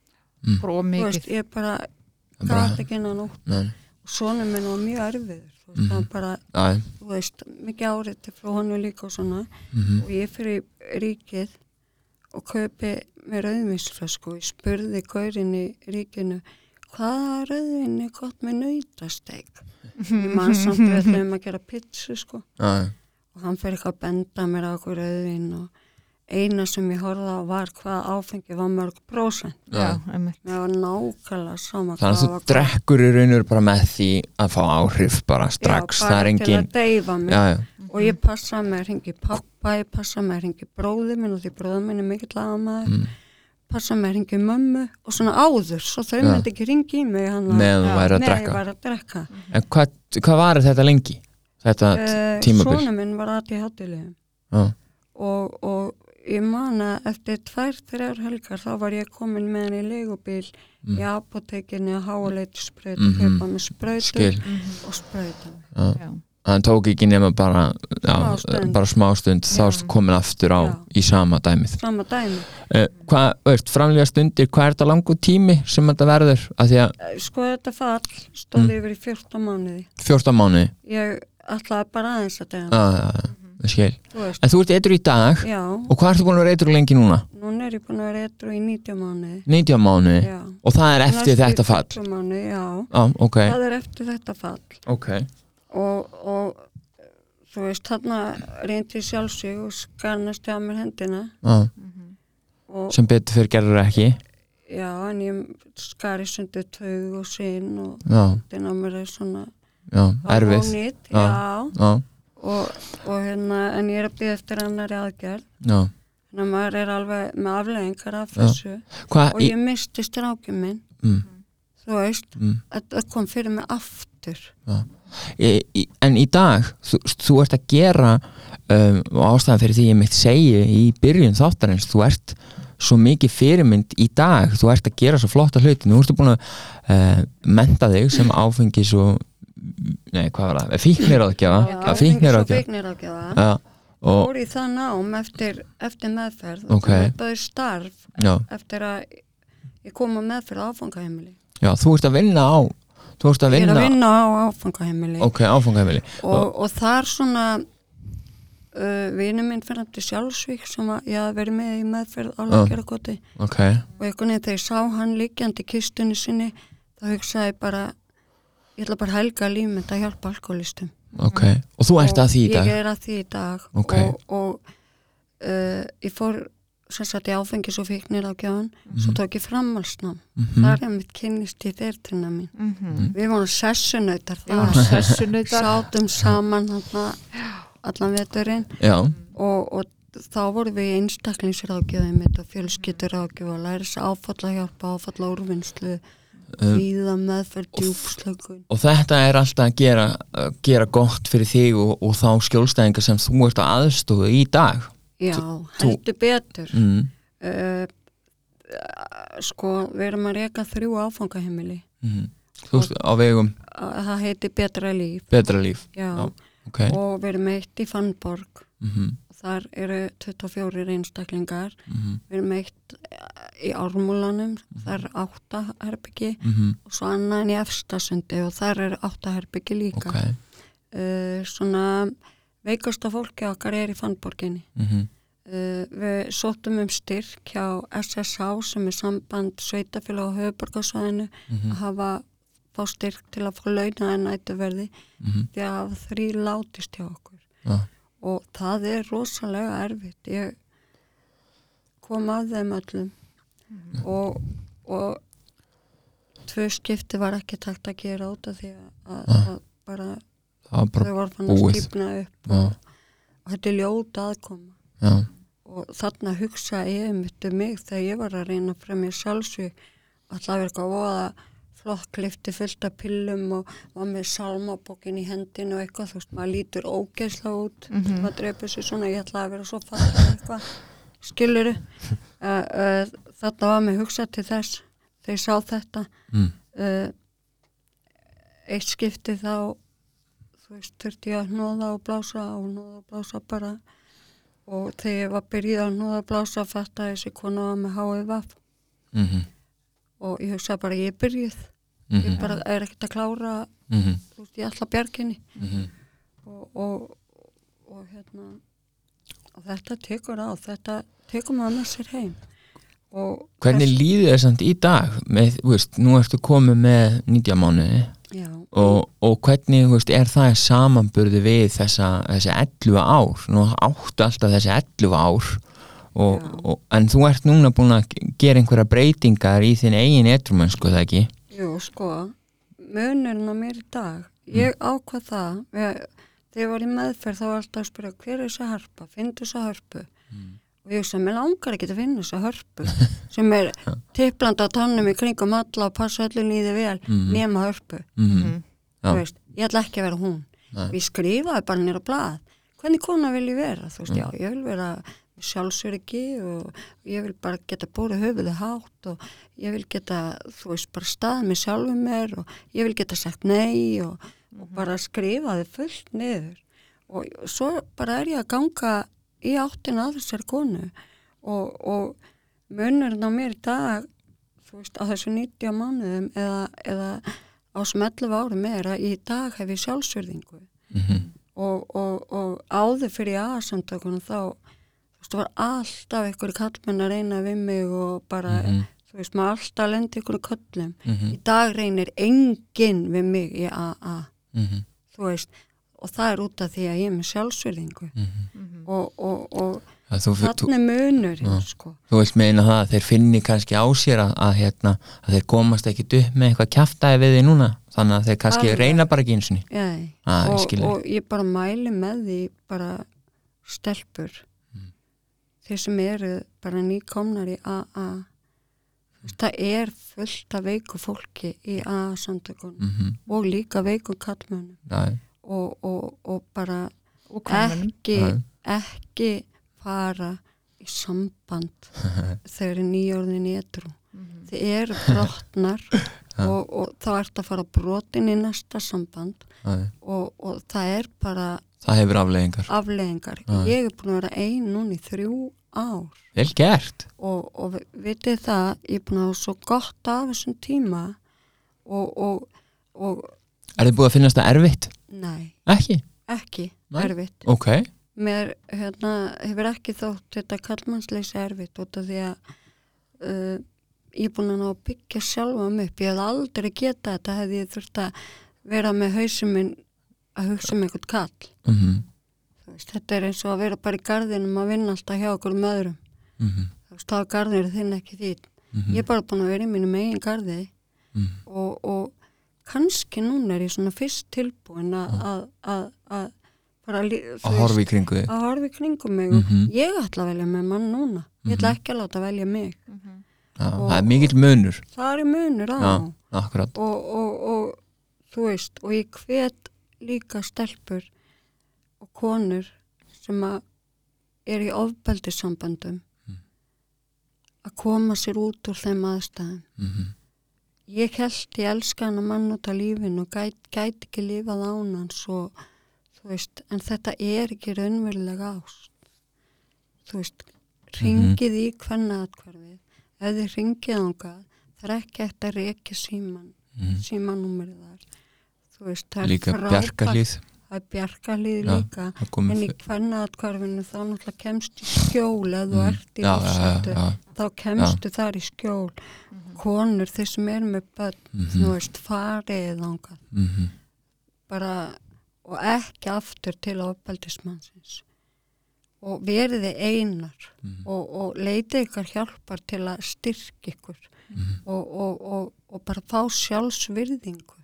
[SPEAKER 2] Prófa
[SPEAKER 3] þú veist,
[SPEAKER 2] mikið.
[SPEAKER 3] ég bara gæti ekki inn á nótt.
[SPEAKER 1] Nei,
[SPEAKER 3] og svona minn var mjög erfiður veist,
[SPEAKER 1] Mhm.
[SPEAKER 3] það var bara
[SPEAKER 1] já,
[SPEAKER 3] þú veist, mikið árið til frá honum líka og svona.
[SPEAKER 1] Mhm,
[SPEAKER 3] og ég fyrir ríkið og kaupi með rauðvinsflösku og ég spurði gaurin í ríkinu hvaða rauðvin er gott með nautasteik? Ég man samt við ætlum að gera pizzu sko.
[SPEAKER 1] Já,
[SPEAKER 3] og hann fyrir eitthvað að benda mér á okkur rauðvin og eina sem ég horfði á var hvað áfengi var mörg prósent.
[SPEAKER 2] Já, einmitt.
[SPEAKER 3] mér var nákvæmlega sama
[SPEAKER 1] þannig að þú drekkur í raun og veru bara með því að fá áhrif bara strax,
[SPEAKER 3] Já,
[SPEAKER 1] það
[SPEAKER 3] bara
[SPEAKER 1] er
[SPEAKER 3] til
[SPEAKER 1] engin
[SPEAKER 3] að deyfa mig.
[SPEAKER 1] Já, já,
[SPEAKER 3] og ég passa með að ringi pappa, ég passa með að ringi bróði minn og því bróði minn er mikill aðamaður
[SPEAKER 1] mm,
[SPEAKER 3] passa með að ringi mömmu og svona áður, svo þau myndi ekki ringi í mig hann
[SPEAKER 1] meðan þú væri að drekka.
[SPEAKER 3] að drekka.
[SPEAKER 1] En hvað, hvað var þetta lengi? þetta
[SPEAKER 3] uh,
[SPEAKER 1] tímabil?
[SPEAKER 3] Svona minn var aðt í hátilegum
[SPEAKER 1] já,
[SPEAKER 3] og, og ég man að eftir tvær, þrjár helgar þá var ég komin með hann í leigubíl
[SPEAKER 1] Mm.
[SPEAKER 3] í apotekinu að háleitu spröyt
[SPEAKER 1] Mhm.
[SPEAKER 3] og kaupa með spröytu
[SPEAKER 1] skil
[SPEAKER 3] og spröyta mig.
[SPEAKER 1] já.
[SPEAKER 2] Já.
[SPEAKER 1] hann tók ekki nema bara já,
[SPEAKER 3] Smá stund.
[SPEAKER 1] bara smá stund þá
[SPEAKER 3] Já.
[SPEAKER 1] erstu komin aftur á
[SPEAKER 3] Já.
[SPEAKER 1] í sama dæmið
[SPEAKER 3] Sama dæmi.
[SPEAKER 1] uh, hvað, veist, framlega stundir hvað er þetta langu tími sem þetta verður að því að
[SPEAKER 3] Eh, Sko þetta fall stóð
[SPEAKER 1] Mm.
[SPEAKER 3] yfir í 14 mánuði.
[SPEAKER 1] 14 mánuði
[SPEAKER 3] Ég ætlaði bara aðeins að
[SPEAKER 1] já,
[SPEAKER 3] dega.
[SPEAKER 1] já, já, ég
[SPEAKER 3] Þú
[SPEAKER 1] en þú ert eitthvað í dag.
[SPEAKER 3] Já,
[SPEAKER 1] og hvað ertu búin að vera eitthvað lengi núna?
[SPEAKER 3] núna er ég búin að vera eitthvað í 90 mánuði.
[SPEAKER 1] 90 mánuði?
[SPEAKER 3] Já.
[SPEAKER 1] og það er eftir
[SPEAKER 3] Næstu í
[SPEAKER 1] þetta fall?
[SPEAKER 3] 20 Mánuði, já,
[SPEAKER 1] já, ok,
[SPEAKER 3] það er eftir þetta fall.
[SPEAKER 1] ok.
[SPEAKER 3] Og, og þú veist, þarna reyndi ég sjálfsig og skarnast á mér hendina. Og
[SPEAKER 1] sem betur fyrir gerður ekki.
[SPEAKER 3] Já, en ég skari sundu taug og sinn og hendina á mér er svona
[SPEAKER 1] já, erfið. já,
[SPEAKER 3] já, og, og hérna, en ég er að byggja eftir annari aðgerð.
[SPEAKER 1] Já.
[SPEAKER 3] Þannig að maður er alveg með afleggingar af
[SPEAKER 1] Já.
[SPEAKER 3] þessu.
[SPEAKER 1] Hvað,
[SPEAKER 3] og ég misti strákjum minn.
[SPEAKER 1] Mm,
[SPEAKER 3] þú veist,
[SPEAKER 1] mm,
[SPEAKER 3] þetta kom fyrir mig aftur.
[SPEAKER 1] Í, en í dag þú, þú ert að gera um, ástæðan fyrir því ég mitt segi í byrjun þáttarins, þú ert svo mikið fyrirmynd í dag. Þú ert að gera svo flotta hluti, nú ertu búin að uh, menta þig sem áfengis og nei, hvað var það, fíknir áðgjafa
[SPEAKER 3] Já,
[SPEAKER 1] fíknir já, og,
[SPEAKER 3] fór í það nám eftir, eftir meðferð. Og þetta er starf
[SPEAKER 1] já,
[SPEAKER 3] eftir að ég kom á meðferð áfangaheimili.
[SPEAKER 1] Já, þú ert að vinna á þú ert að
[SPEAKER 3] ég er
[SPEAKER 1] vinna,
[SPEAKER 3] að vinna á áfangaheimili.
[SPEAKER 1] Ok, áfangahefili
[SPEAKER 3] og, og þar svona uh, vinu minn fyrir til sjálfsvík sem ég hafði verið með í meðferð á Lækjaragoti
[SPEAKER 1] ok,
[SPEAKER 3] og einhvern veginn þegar ég sá hann líkjandi kistunni sinni þá hugsaði bara ég ætla bara að helga lífmynd að hjálpa alkoholistum
[SPEAKER 1] ok. Og þú ert að því í dag?
[SPEAKER 3] Ég er að því í dag.
[SPEAKER 1] Ok.
[SPEAKER 3] og, og uh, ég fór sem sagt í áfengis og fíknir á gjáðan svo tók ég framhalsnám
[SPEAKER 1] Mhm.
[SPEAKER 3] þar er mitt kynnist í þeirtrina mín.
[SPEAKER 2] Mhm.
[SPEAKER 3] við vorum sessunautar
[SPEAKER 2] Við vorum sessunautar.
[SPEAKER 3] sátum saman þarna allan veturinn.
[SPEAKER 1] Já,
[SPEAKER 3] og, og þá vorum við í einstaklingsrákjöðu mitt og fjölskytturákjöðu og læra þess að áfalla hjálpa, áfalla úrvinnslu
[SPEAKER 1] Um,
[SPEAKER 3] víða meðferð djúpslökun.
[SPEAKER 1] og þetta er alltaf að gera, gera gott fyrir þig og, og þá skjólstæðingar sem þú ert að aðstofa í dag.
[SPEAKER 3] Já,
[SPEAKER 1] þú-
[SPEAKER 3] heldur betur.
[SPEAKER 1] Mm.
[SPEAKER 3] uh, sko, við erum að reyka þrjú áfangaheimili.
[SPEAKER 1] Mm. þú veist, á vegum
[SPEAKER 3] Að það heiti Betra líf.
[SPEAKER 1] Betra líf.
[SPEAKER 3] Já,
[SPEAKER 1] Já. ok.
[SPEAKER 3] Og við erum eitt í Fannborg.
[SPEAKER 1] Mm
[SPEAKER 3] þar eru 24 einstaklingar
[SPEAKER 1] -hmm.
[SPEAKER 3] við erum eitt eh, í Ármúlanum þar er átta herbyggi
[SPEAKER 1] Mm
[SPEAKER 3] og svo annað en í Efstasundi og þar er átta herbyggi líka
[SPEAKER 1] ok
[SPEAKER 3] uh, svona veikasta fólki okkar er í Fannborginni
[SPEAKER 1] mm
[SPEAKER 3] uh, við sóttum um styrk hjá SSH sem er samband sveitafélag á höfuborgarsvæðinu
[SPEAKER 1] Mhm.
[SPEAKER 3] að hafa fá styrk til að fá launa en nættuverði
[SPEAKER 1] -hmm.
[SPEAKER 3] því að þrý látist hjá okkur
[SPEAKER 1] Já.
[SPEAKER 3] Og það er rosalega erfitt. Ég kom að þeim öllum. Og, og tvö skipti var ekki takt að gera út af því að, að, að bara
[SPEAKER 1] það var bara
[SPEAKER 3] þau voru fann að skipna upp
[SPEAKER 1] já,
[SPEAKER 3] og, og þetta er ljóta aðkoma.
[SPEAKER 1] Já,
[SPEAKER 3] og þarna hugsa ég um mig þegar ég var að reyna frá mér sjálfsvík alltaf verið eitthvað voða flott klifti fullt af pillum og var með salmabókin í hendinu og eitthvað, þú veist, maður lítur ógeðsla út, mm -hmm. maður dreipur sér svona ég ætlaði að vera svo fallið eitthvað skiluru uh, uh, þetta var með hugsað til þess þegar ég sá þetta.
[SPEAKER 1] Mm.
[SPEAKER 3] uh, eitt skipti þá þú veist, þurfti ég að hnóða og blása og hnóða og blása bara. Og þegar ég var byrjuð að hnóða og blása fatt að þessi konu var með HIV
[SPEAKER 1] mm
[SPEAKER 3] og ég hugsaði bara ég er byrjuð. Ég bara er ekkert að klára
[SPEAKER 1] Mhm.
[SPEAKER 3] þú veist, ég ætla bjarginni og, og, og hérna og þetta tekur á þetta tekur maður með sér heim. Og
[SPEAKER 1] Hvernig líður þér samt í dag með, veist, nú ertu komið með 90 mánuði
[SPEAKER 3] já,
[SPEAKER 1] og, og hvernig, veist, er það samanburði við þessa, þessi 11 ár? Nú áttu alltaf þessi 11 ár og, og, en þú ert núna búin að gera einhverja breytingar í þinn eigin etrumennsku, það ekki?
[SPEAKER 3] jú, sko munurinn á mér í dag. Ég ákvað það. Við, þegar ég var í meðferð þá var alltaf að spyrja hver er þessi harpa, finndu þessi hörpu. Og ég hugsa, mér langar ekki að finna þessi hörpu sem er tipplanda tannum í kringum alla og passa öllum líði vel nema hörpu.
[SPEAKER 1] Mm Já.
[SPEAKER 3] þú veist, ég ætla ekki að vera hún.
[SPEAKER 1] Nei.
[SPEAKER 3] ég skrifaði bara nýra blað. Hvernig kona vil ég vera, þú veist, já, ég vil vera sjálfsöryggi og ég vil bara geta búið höfuði hátt og ég vil geta, þú veist, bara staðið með sjálfum mér og ég vil geta sagt nei og, og bara skrifaði fullt niður. Og svo bara er ég að ganga í áttina að þessar konu og, og munurinn á mér í dag þú veist, á þessu 90 mánuðum eða, eða á 11 árum er að í dag hef ég sjálfsverðingu
[SPEAKER 1] Mhm.
[SPEAKER 3] og, og, og áður fyrir aðsamtökunum þá það var alltaf einhverju kallmenn að reyna við mig og bara,
[SPEAKER 1] Mhm.
[SPEAKER 3] þú veist, maður alltaf lendi einhverju köllum.
[SPEAKER 1] Mhm.
[SPEAKER 3] Í dag reynir enginn við mig í AA,
[SPEAKER 1] Mhm.
[SPEAKER 3] þú veist, og það er út af því að ég er með sjálfsverðingu
[SPEAKER 1] Mhm.
[SPEAKER 3] og, og, og
[SPEAKER 1] Að Þú, þú,
[SPEAKER 3] þannig munur,
[SPEAKER 1] Já.
[SPEAKER 3] sko.
[SPEAKER 1] þú vilt meina það að þeir finni kannski á sér að, að, hérna, að þeir komast ekkit upp með eitthvað kjaftaði við því núna þannig að þeir kannski
[SPEAKER 3] Alveg.
[SPEAKER 1] reyna bara ekki eins og Ah, ég
[SPEAKER 3] og,
[SPEAKER 1] skil þig.
[SPEAKER 3] og ég bara mæli með því bara stelpur
[SPEAKER 1] Mm.
[SPEAKER 3] Þeir sem eru bara nýkomnar í AA það er fullt af veiku fólki í AA samtökunum
[SPEAKER 1] mm
[SPEAKER 3] og líka veiku kallmönnum
[SPEAKER 1] -hmm.
[SPEAKER 3] og, og, og bara
[SPEAKER 2] og
[SPEAKER 3] ekki, ekki fara í samband þegar er nýjörðin í etru þið eru brotnar og, og þá ert að fara brotin í næsta samband og, og það er bara
[SPEAKER 1] það hefur afleggingar
[SPEAKER 3] afleðingar.
[SPEAKER 1] Já.
[SPEAKER 3] Ég er búin að vera ein núna í þrjú ár
[SPEAKER 1] vel gert
[SPEAKER 3] og, og vi- vitið það, ég er búin að hafa svo gott af þessum tíma og, og, og
[SPEAKER 1] er þið búið að finnast það erfitt?
[SPEAKER 3] nei,
[SPEAKER 1] ekki?
[SPEAKER 3] ekki
[SPEAKER 1] Nei.
[SPEAKER 3] erfitt.
[SPEAKER 1] ok,
[SPEAKER 3] Mér hérna, hefur ekki þótt þetta kallmannsleysi erfitt út af því að uh, ég er búin að ná að byggja sjálfa mig upp. Ég hef aldrei getað þetta hefði ég þurft að vera með hausum minn að hugsa um einhvern kall.
[SPEAKER 1] mm
[SPEAKER 3] Þú Veist, þetta er eins og að vera bara í gardinum að vinna alltaf hjá okkur með öðrum.
[SPEAKER 1] -hmm.
[SPEAKER 3] Þú veist, þá er gardinur þinn ekki þýtt.
[SPEAKER 1] Mhm.
[SPEAKER 3] Ég er bara búin að vera í mínum eigin gardi
[SPEAKER 1] Mhm.
[SPEAKER 3] og, og kannski núna er ég svona fyrst tilbúin að, að, að, að
[SPEAKER 1] að horfa í kringu þig
[SPEAKER 3] að horfa í kringum mig
[SPEAKER 1] Mhm.
[SPEAKER 3] og ég ætla að velja með mann núna. Ég ætla ekki að láta velja mig.
[SPEAKER 1] Já,
[SPEAKER 3] og-
[SPEAKER 1] það er mikill munur
[SPEAKER 3] Það er munur á
[SPEAKER 1] já, akkurat
[SPEAKER 3] og, og, og þú veist, og ég hvet líka stelpur og konur sem að er í ofbeldissambandum
[SPEAKER 1] Mm.
[SPEAKER 3] að koma sér út úr þeim aðstæðum.
[SPEAKER 1] mm
[SPEAKER 3] Ég held ég elska hana mann út af lífinu og gæti gæt ekki lifað án hans og veist, en þetta er ekki raunverulega ást. Þú veist, ringið í hvenna atkvarfið, ef þið ringið ángað, það er ekki eftir að reykja síman,
[SPEAKER 1] Mhm.
[SPEAKER 3] símanúmerið þar. Þú veist, það er
[SPEAKER 1] líka
[SPEAKER 3] frábært-
[SPEAKER 1] bjarkalíð
[SPEAKER 3] Það er bjarkalíð
[SPEAKER 1] Já,
[SPEAKER 3] líka, en í
[SPEAKER 1] fyr-
[SPEAKER 3] hvenna atkvarfinu þá náttúrulega kemst í skjól ef þú
[SPEAKER 1] Mhm.
[SPEAKER 3] ert í
[SPEAKER 1] já,
[SPEAKER 3] lífsættu,
[SPEAKER 1] já,
[SPEAKER 3] þá kemstu þar í skjól. Konur, þeir sem eru með börn,
[SPEAKER 1] Mhm.
[SPEAKER 3] þú veist, farið
[SPEAKER 1] mhm,
[SPEAKER 3] bara og ekki aftur til ofbeldismannsins og veriði einar
[SPEAKER 1] Mhm.
[SPEAKER 3] og, og leiti ykkur hjálpar til að styrk ykkur
[SPEAKER 1] Mhm.
[SPEAKER 3] og, og, og, og bara fá sjálfsvirðingu.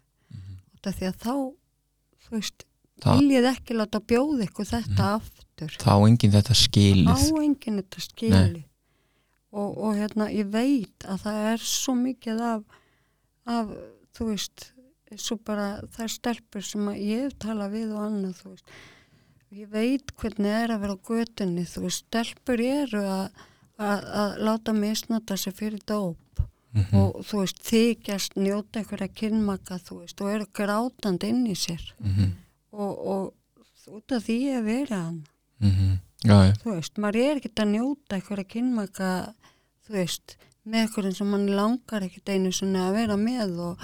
[SPEAKER 3] Út af því að þá þú veist, viljið ekki láta bjóða ykkur þetta
[SPEAKER 1] Mhm.
[SPEAKER 3] aftur?
[SPEAKER 1] Þá enginn þetta skilið.
[SPEAKER 3] Enginn þetta skili og, og hérna ég veit að það er svo mikið af, af þú veist svo bara það er stelpur sem ég hef talað við og annað þú veist. Ég veit hvernig er að vera á götunni þú veist, stelpur eru að, að, láta misnota sig fyrir dóp
[SPEAKER 1] Mhm.
[SPEAKER 3] og þú veist, þykjast njóta einhverja kynmaka, þú veist, og eru grátandi inn í sér
[SPEAKER 1] Mhm.
[SPEAKER 3] og, og út af því að vera hann,
[SPEAKER 1] Mhm. já, já,
[SPEAKER 3] þú veist, maður er ekkert að njóta einhverja kynmaka, þú veist, með einhverjum sem mann langar ekkert einu svona að vera með og,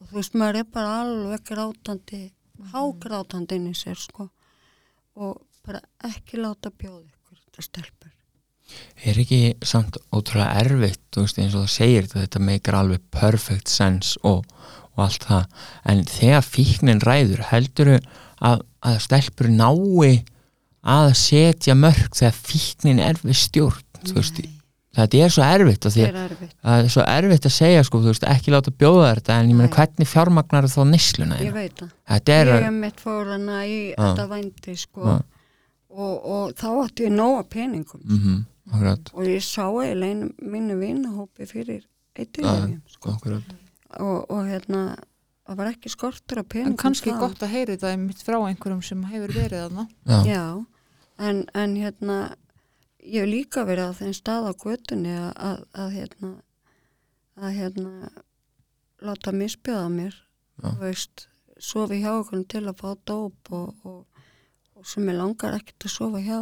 [SPEAKER 3] og þú veist, maður er bara alveg grátandi, hágrátandi inn í sér, sko, og bara ekki láta bjóða ykkur þetta stelpur.
[SPEAKER 1] Er ekki samt ótrúlega erfitt þú veist eins og það segir þetta þetta meikar alveg perfect sense og, og allt það, en þegar fíknin ræður heldur að, að stelpur nái að setja mörg þegar fíknin er við stjórn þú veist, þetta er svo erfitt og því
[SPEAKER 3] er erfitt.
[SPEAKER 1] það er svo erfitt að segja sko, þú veist, ekki láta bjóða þetta en ég meina
[SPEAKER 3] Nei.
[SPEAKER 1] hvernig fjármagnar þá nesluna
[SPEAKER 3] Ég veit það.
[SPEAKER 1] er
[SPEAKER 3] Ég hef mitt fór hana í þetta vændi sko
[SPEAKER 1] Já.
[SPEAKER 3] og, og þá átti ég nóga peningum
[SPEAKER 1] mm akkurat,
[SPEAKER 3] og ég sá eiginlega einu mínu vinahópi fyrir eitthilöfum sko. og, og hérna það var ekki skortur af peningum
[SPEAKER 2] En kannski
[SPEAKER 3] þá.
[SPEAKER 2] gott að heyri það mitt frá einhverjum sem hefur verið þarna.
[SPEAKER 1] já,
[SPEAKER 3] Já, en, en hérna ég hef líka verið á þeim stað á götunni að, að, að hérna að hérna láta misbjöða mér
[SPEAKER 1] Já.
[SPEAKER 3] þú veist, sofi hjá okkur til að fá dóp og, og sem ég langar ekkert að sofa hjá.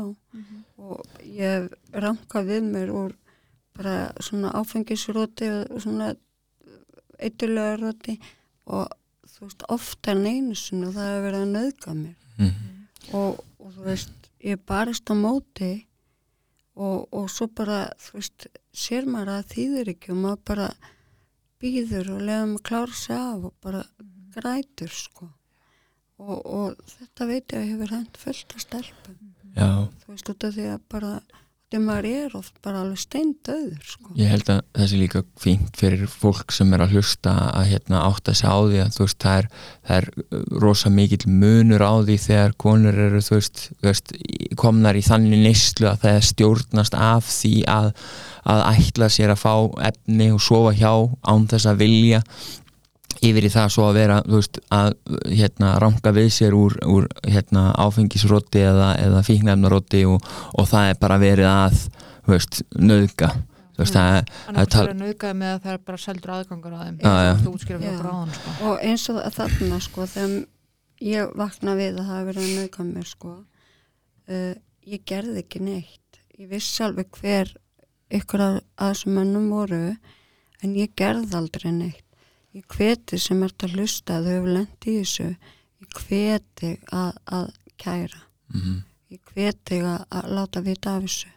[SPEAKER 3] Og ég ranka við mér úr bara svona áfengisróti og svona eitthulega róti og þú veist, ofta sinni og það hefur verið að nöðga mér.
[SPEAKER 1] Mm,
[SPEAKER 3] og, og þú veist, ég barist á móti og, og svo bara, þú veist, sér maður að það þýðir ekki og maður bara býður og lefa maður klára sig af og bara grætur, sko. Og, og þetta veit ég að hefur hend fullt að stelpum,
[SPEAKER 1] já,
[SPEAKER 3] þú veist, af því að bara, því maður er oft bara alveg steindauður, sko.
[SPEAKER 1] ég held að það sé líka fínt fyrir fólk sem er að hlusta að hérna átta sig á því að veist það er, það er uh, rosa mikill munur á því þegar konur eru veist, veist komnar í þannig neyslu að það er stjórnast af því að, að ætla sér að fá efni og sofa hjá án þess að vilja yfir í það svo að vera veist, að hérna, ranka við sér úr, úr hérna, áfengisróti eða, eða fíknefnaróti og, og það er bara verið að veist, nöðga veist, það,
[SPEAKER 2] En
[SPEAKER 1] Það er tal-
[SPEAKER 2] nauðgæði með að það er bara seldur aðgangur á þeim.
[SPEAKER 1] Já, já.
[SPEAKER 2] Þú útskýra fyrir
[SPEAKER 3] Já.
[SPEAKER 2] okkur áðan, sko.
[SPEAKER 3] Og eins og þarna, sko, þegar ég vakna við að það hafi verið að nauka mér, sko, uh, ég gerði ekki neitt. Ég vissi alveg hver ykkur af að þessum mönnum voru, en ég gerði aldrei neitt. Ég hveti sem ert að hlusta að þau hefur lent í þessu, ég hveti að, að kæra.
[SPEAKER 1] mm,
[SPEAKER 3] Ég hveti að, að láta vita af þessu.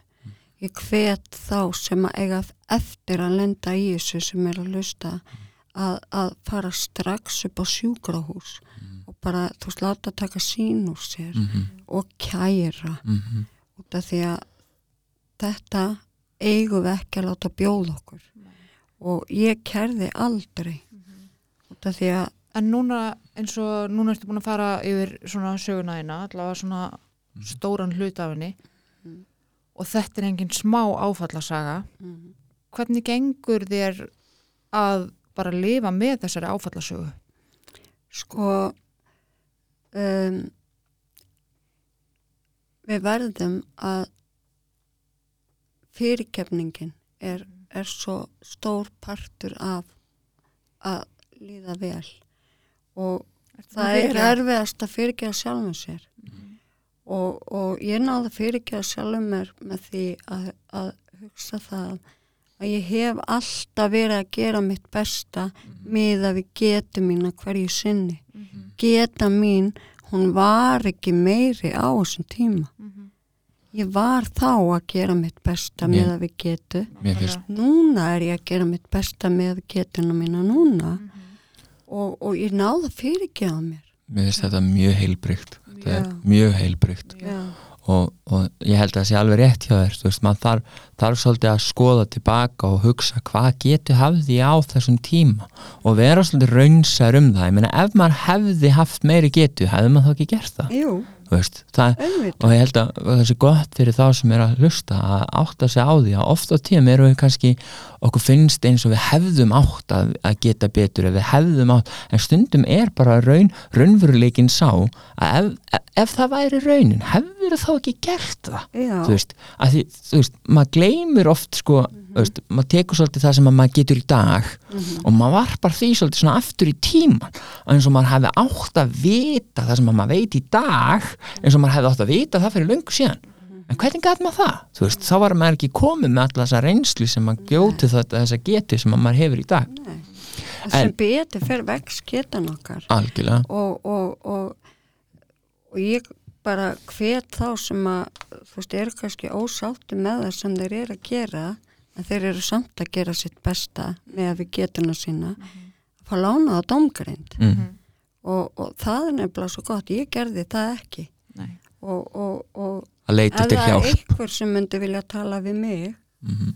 [SPEAKER 3] Ég hvet þá sem að eiga eftir að lenda í þessu sem er að hlusta að, að fara strax upp á sjúkrahús og bara, þú veist, láta taka sín úr sér
[SPEAKER 1] mm,
[SPEAKER 3] og kæra.
[SPEAKER 1] Mm,
[SPEAKER 3] út af því að þetta eigum við ekki að láta bjóða okkur. Og ég kærði aldrei út af því að
[SPEAKER 2] En núna, eins og núna ertu búin að fara yfir svona sögunæðina, allavega svona stóran hlut af henni
[SPEAKER 3] Mm.
[SPEAKER 2] og þetta er engin smá áfallasaga.
[SPEAKER 3] mm,
[SPEAKER 2] Hvernig gengur þér að bara lifa með þessari áfallasögu?
[SPEAKER 3] sko um, við verðum að fyrirkefningin er, er svo stór partur af að líða vel. Og það er erfiðast að fyrirgefa sjálfum sér. Og, og ég náði að fyrirgefa sjálfum mér með því að, að hugsa það að ég hef alltaf verið að gera mitt besta miða við getu mín að hverju sinni. Geta mín, hún var ekki meiri á þessum tíma. Ég var þá að gera mitt besta
[SPEAKER 1] Mér-
[SPEAKER 3] miða við getu.
[SPEAKER 1] mér finnst
[SPEAKER 3] núna er ég að gera mitt besta með getuna mína núna og, og ég náða að fyrirgefa mér.
[SPEAKER 1] Mér finnst þetta mjög heilbrygt þetta er mjög heilbrygt og, og ég held að það sé alveg rétt hjá þér þú veist, maður þarf, þarf svolítið að skoða tilbaka og hugsa hvað getur hafði á þessum tíma og vera svolítið raunsar um það, ég meina ef maður hefði haft meiri getu, hefði maður þá ekki gert það?
[SPEAKER 3] Jú,
[SPEAKER 1] það, og ég held að það sé gott fyrir þá sem er að hlusta að átta sig á því að oft á tíðum erum við kannski okkur finnst eins og við hefðum átt að, að geta betur við hefðum átt, en stundum er bara raun, raunveruleikin sá að ef, ef, ef það væri raunin hefur þá ekki gert það? Þú veist, að því, þú veist, maður gleymir oft sko, þú veist, maður tekur svolítið það sem að maður getur í dag og maður varpar því svolítið svona aftur í tíman eins og maður hefði átt að vita það sem að maður veit í dag eins og maður hefði átt að vita það fyrir löngu síðan. En hvernig gæti maður það? Veist, þá var maður ekki komið með alla þessa reynslu sem maður gjóti þetta þessa geti sem að maður hefur í dag.
[SPEAKER 3] Nei. sem
[SPEAKER 1] En-
[SPEAKER 3] betur fer vex getan okkar.
[SPEAKER 1] Algjörlega,
[SPEAKER 3] og, og, og, og ég bara hvet þá sem að þú veist, eru kannski ósátti með það sem þeir eru að gera en þeir eru samt að gera sitt besta með að við getuna sína að fá lána á domgreind
[SPEAKER 1] mm,
[SPEAKER 3] og, og það er nefnilega svo gott. Ég gerði það ekki.
[SPEAKER 2] Nei.
[SPEAKER 3] og, og, og
[SPEAKER 1] að leita
[SPEAKER 3] ef það er
[SPEAKER 1] hjálp.
[SPEAKER 3] einhver sem myndi vilja tala við mig
[SPEAKER 1] mm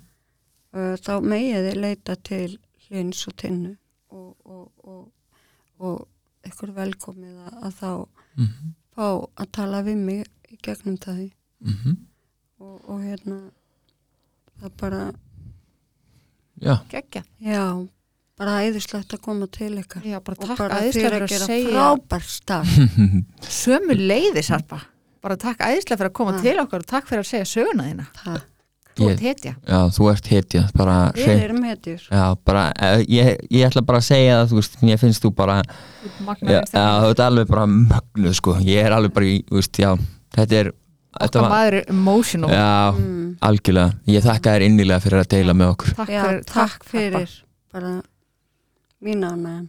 [SPEAKER 3] uh, þá megið þið leita til hlins og tinnu og, og, og, og ykkur velkomið að, að þá
[SPEAKER 1] -hmm.
[SPEAKER 3] fá að tala við mig í gegnum það.
[SPEAKER 1] Mm
[SPEAKER 3] og, og hérna það bara,
[SPEAKER 1] já,
[SPEAKER 2] Gekkja.
[SPEAKER 3] já bara æðislegt að koma til ykkar
[SPEAKER 2] Já, bara takk
[SPEAKER 3] bara
[SPEAKER 2] æðislega fyrir
[SPEAKER 3] að
[SPEAKER 2] að
[SPEAKER 3] gera
[SPEAKER 2] segja
[SPEAKER 3] frábær stað
[SPEAKER 2] sömu leiðis harpa. Bara takk æðislega fyrir að koma
[SPEAKER 3] Ha.
[SPEAKER 2] til okkar og takk fyrir að segja söguna þína.
[SPEAKER 3] það,
[SPEAKER 2] Þú ert hetja.
[SPEAKER 1] já, þú ert hetja bara
[SPEAKER 3] við erum hetjur
[SPEAKER 1] Já, bara, eh, ég, ég ætla bara að segja það, þú veist, mér finnst þú bara,
[SPEAKER 2] Magnaður
[SPEAKER 1] já þú ert alveg bara mögnuð, sko, ég er alveg bara í, þú veist, já, þetta er,
[SPEAKER 2] Okkar
[SPEAKER 1] var,
[SPEAKER 2] maður er emotional.
[SPEAKER 1] já,
[SPEAKER 3] mm.
[SPEAKER 1] algjörlega, ég þakka þér innilega fyrir að deila með okkur.
[SPEAKER 2] Takk
[SPEAKER 3] já,
[SPEAKER 2] fyrir,
[SPEAKER 3] takk fyrir bara mín ánægum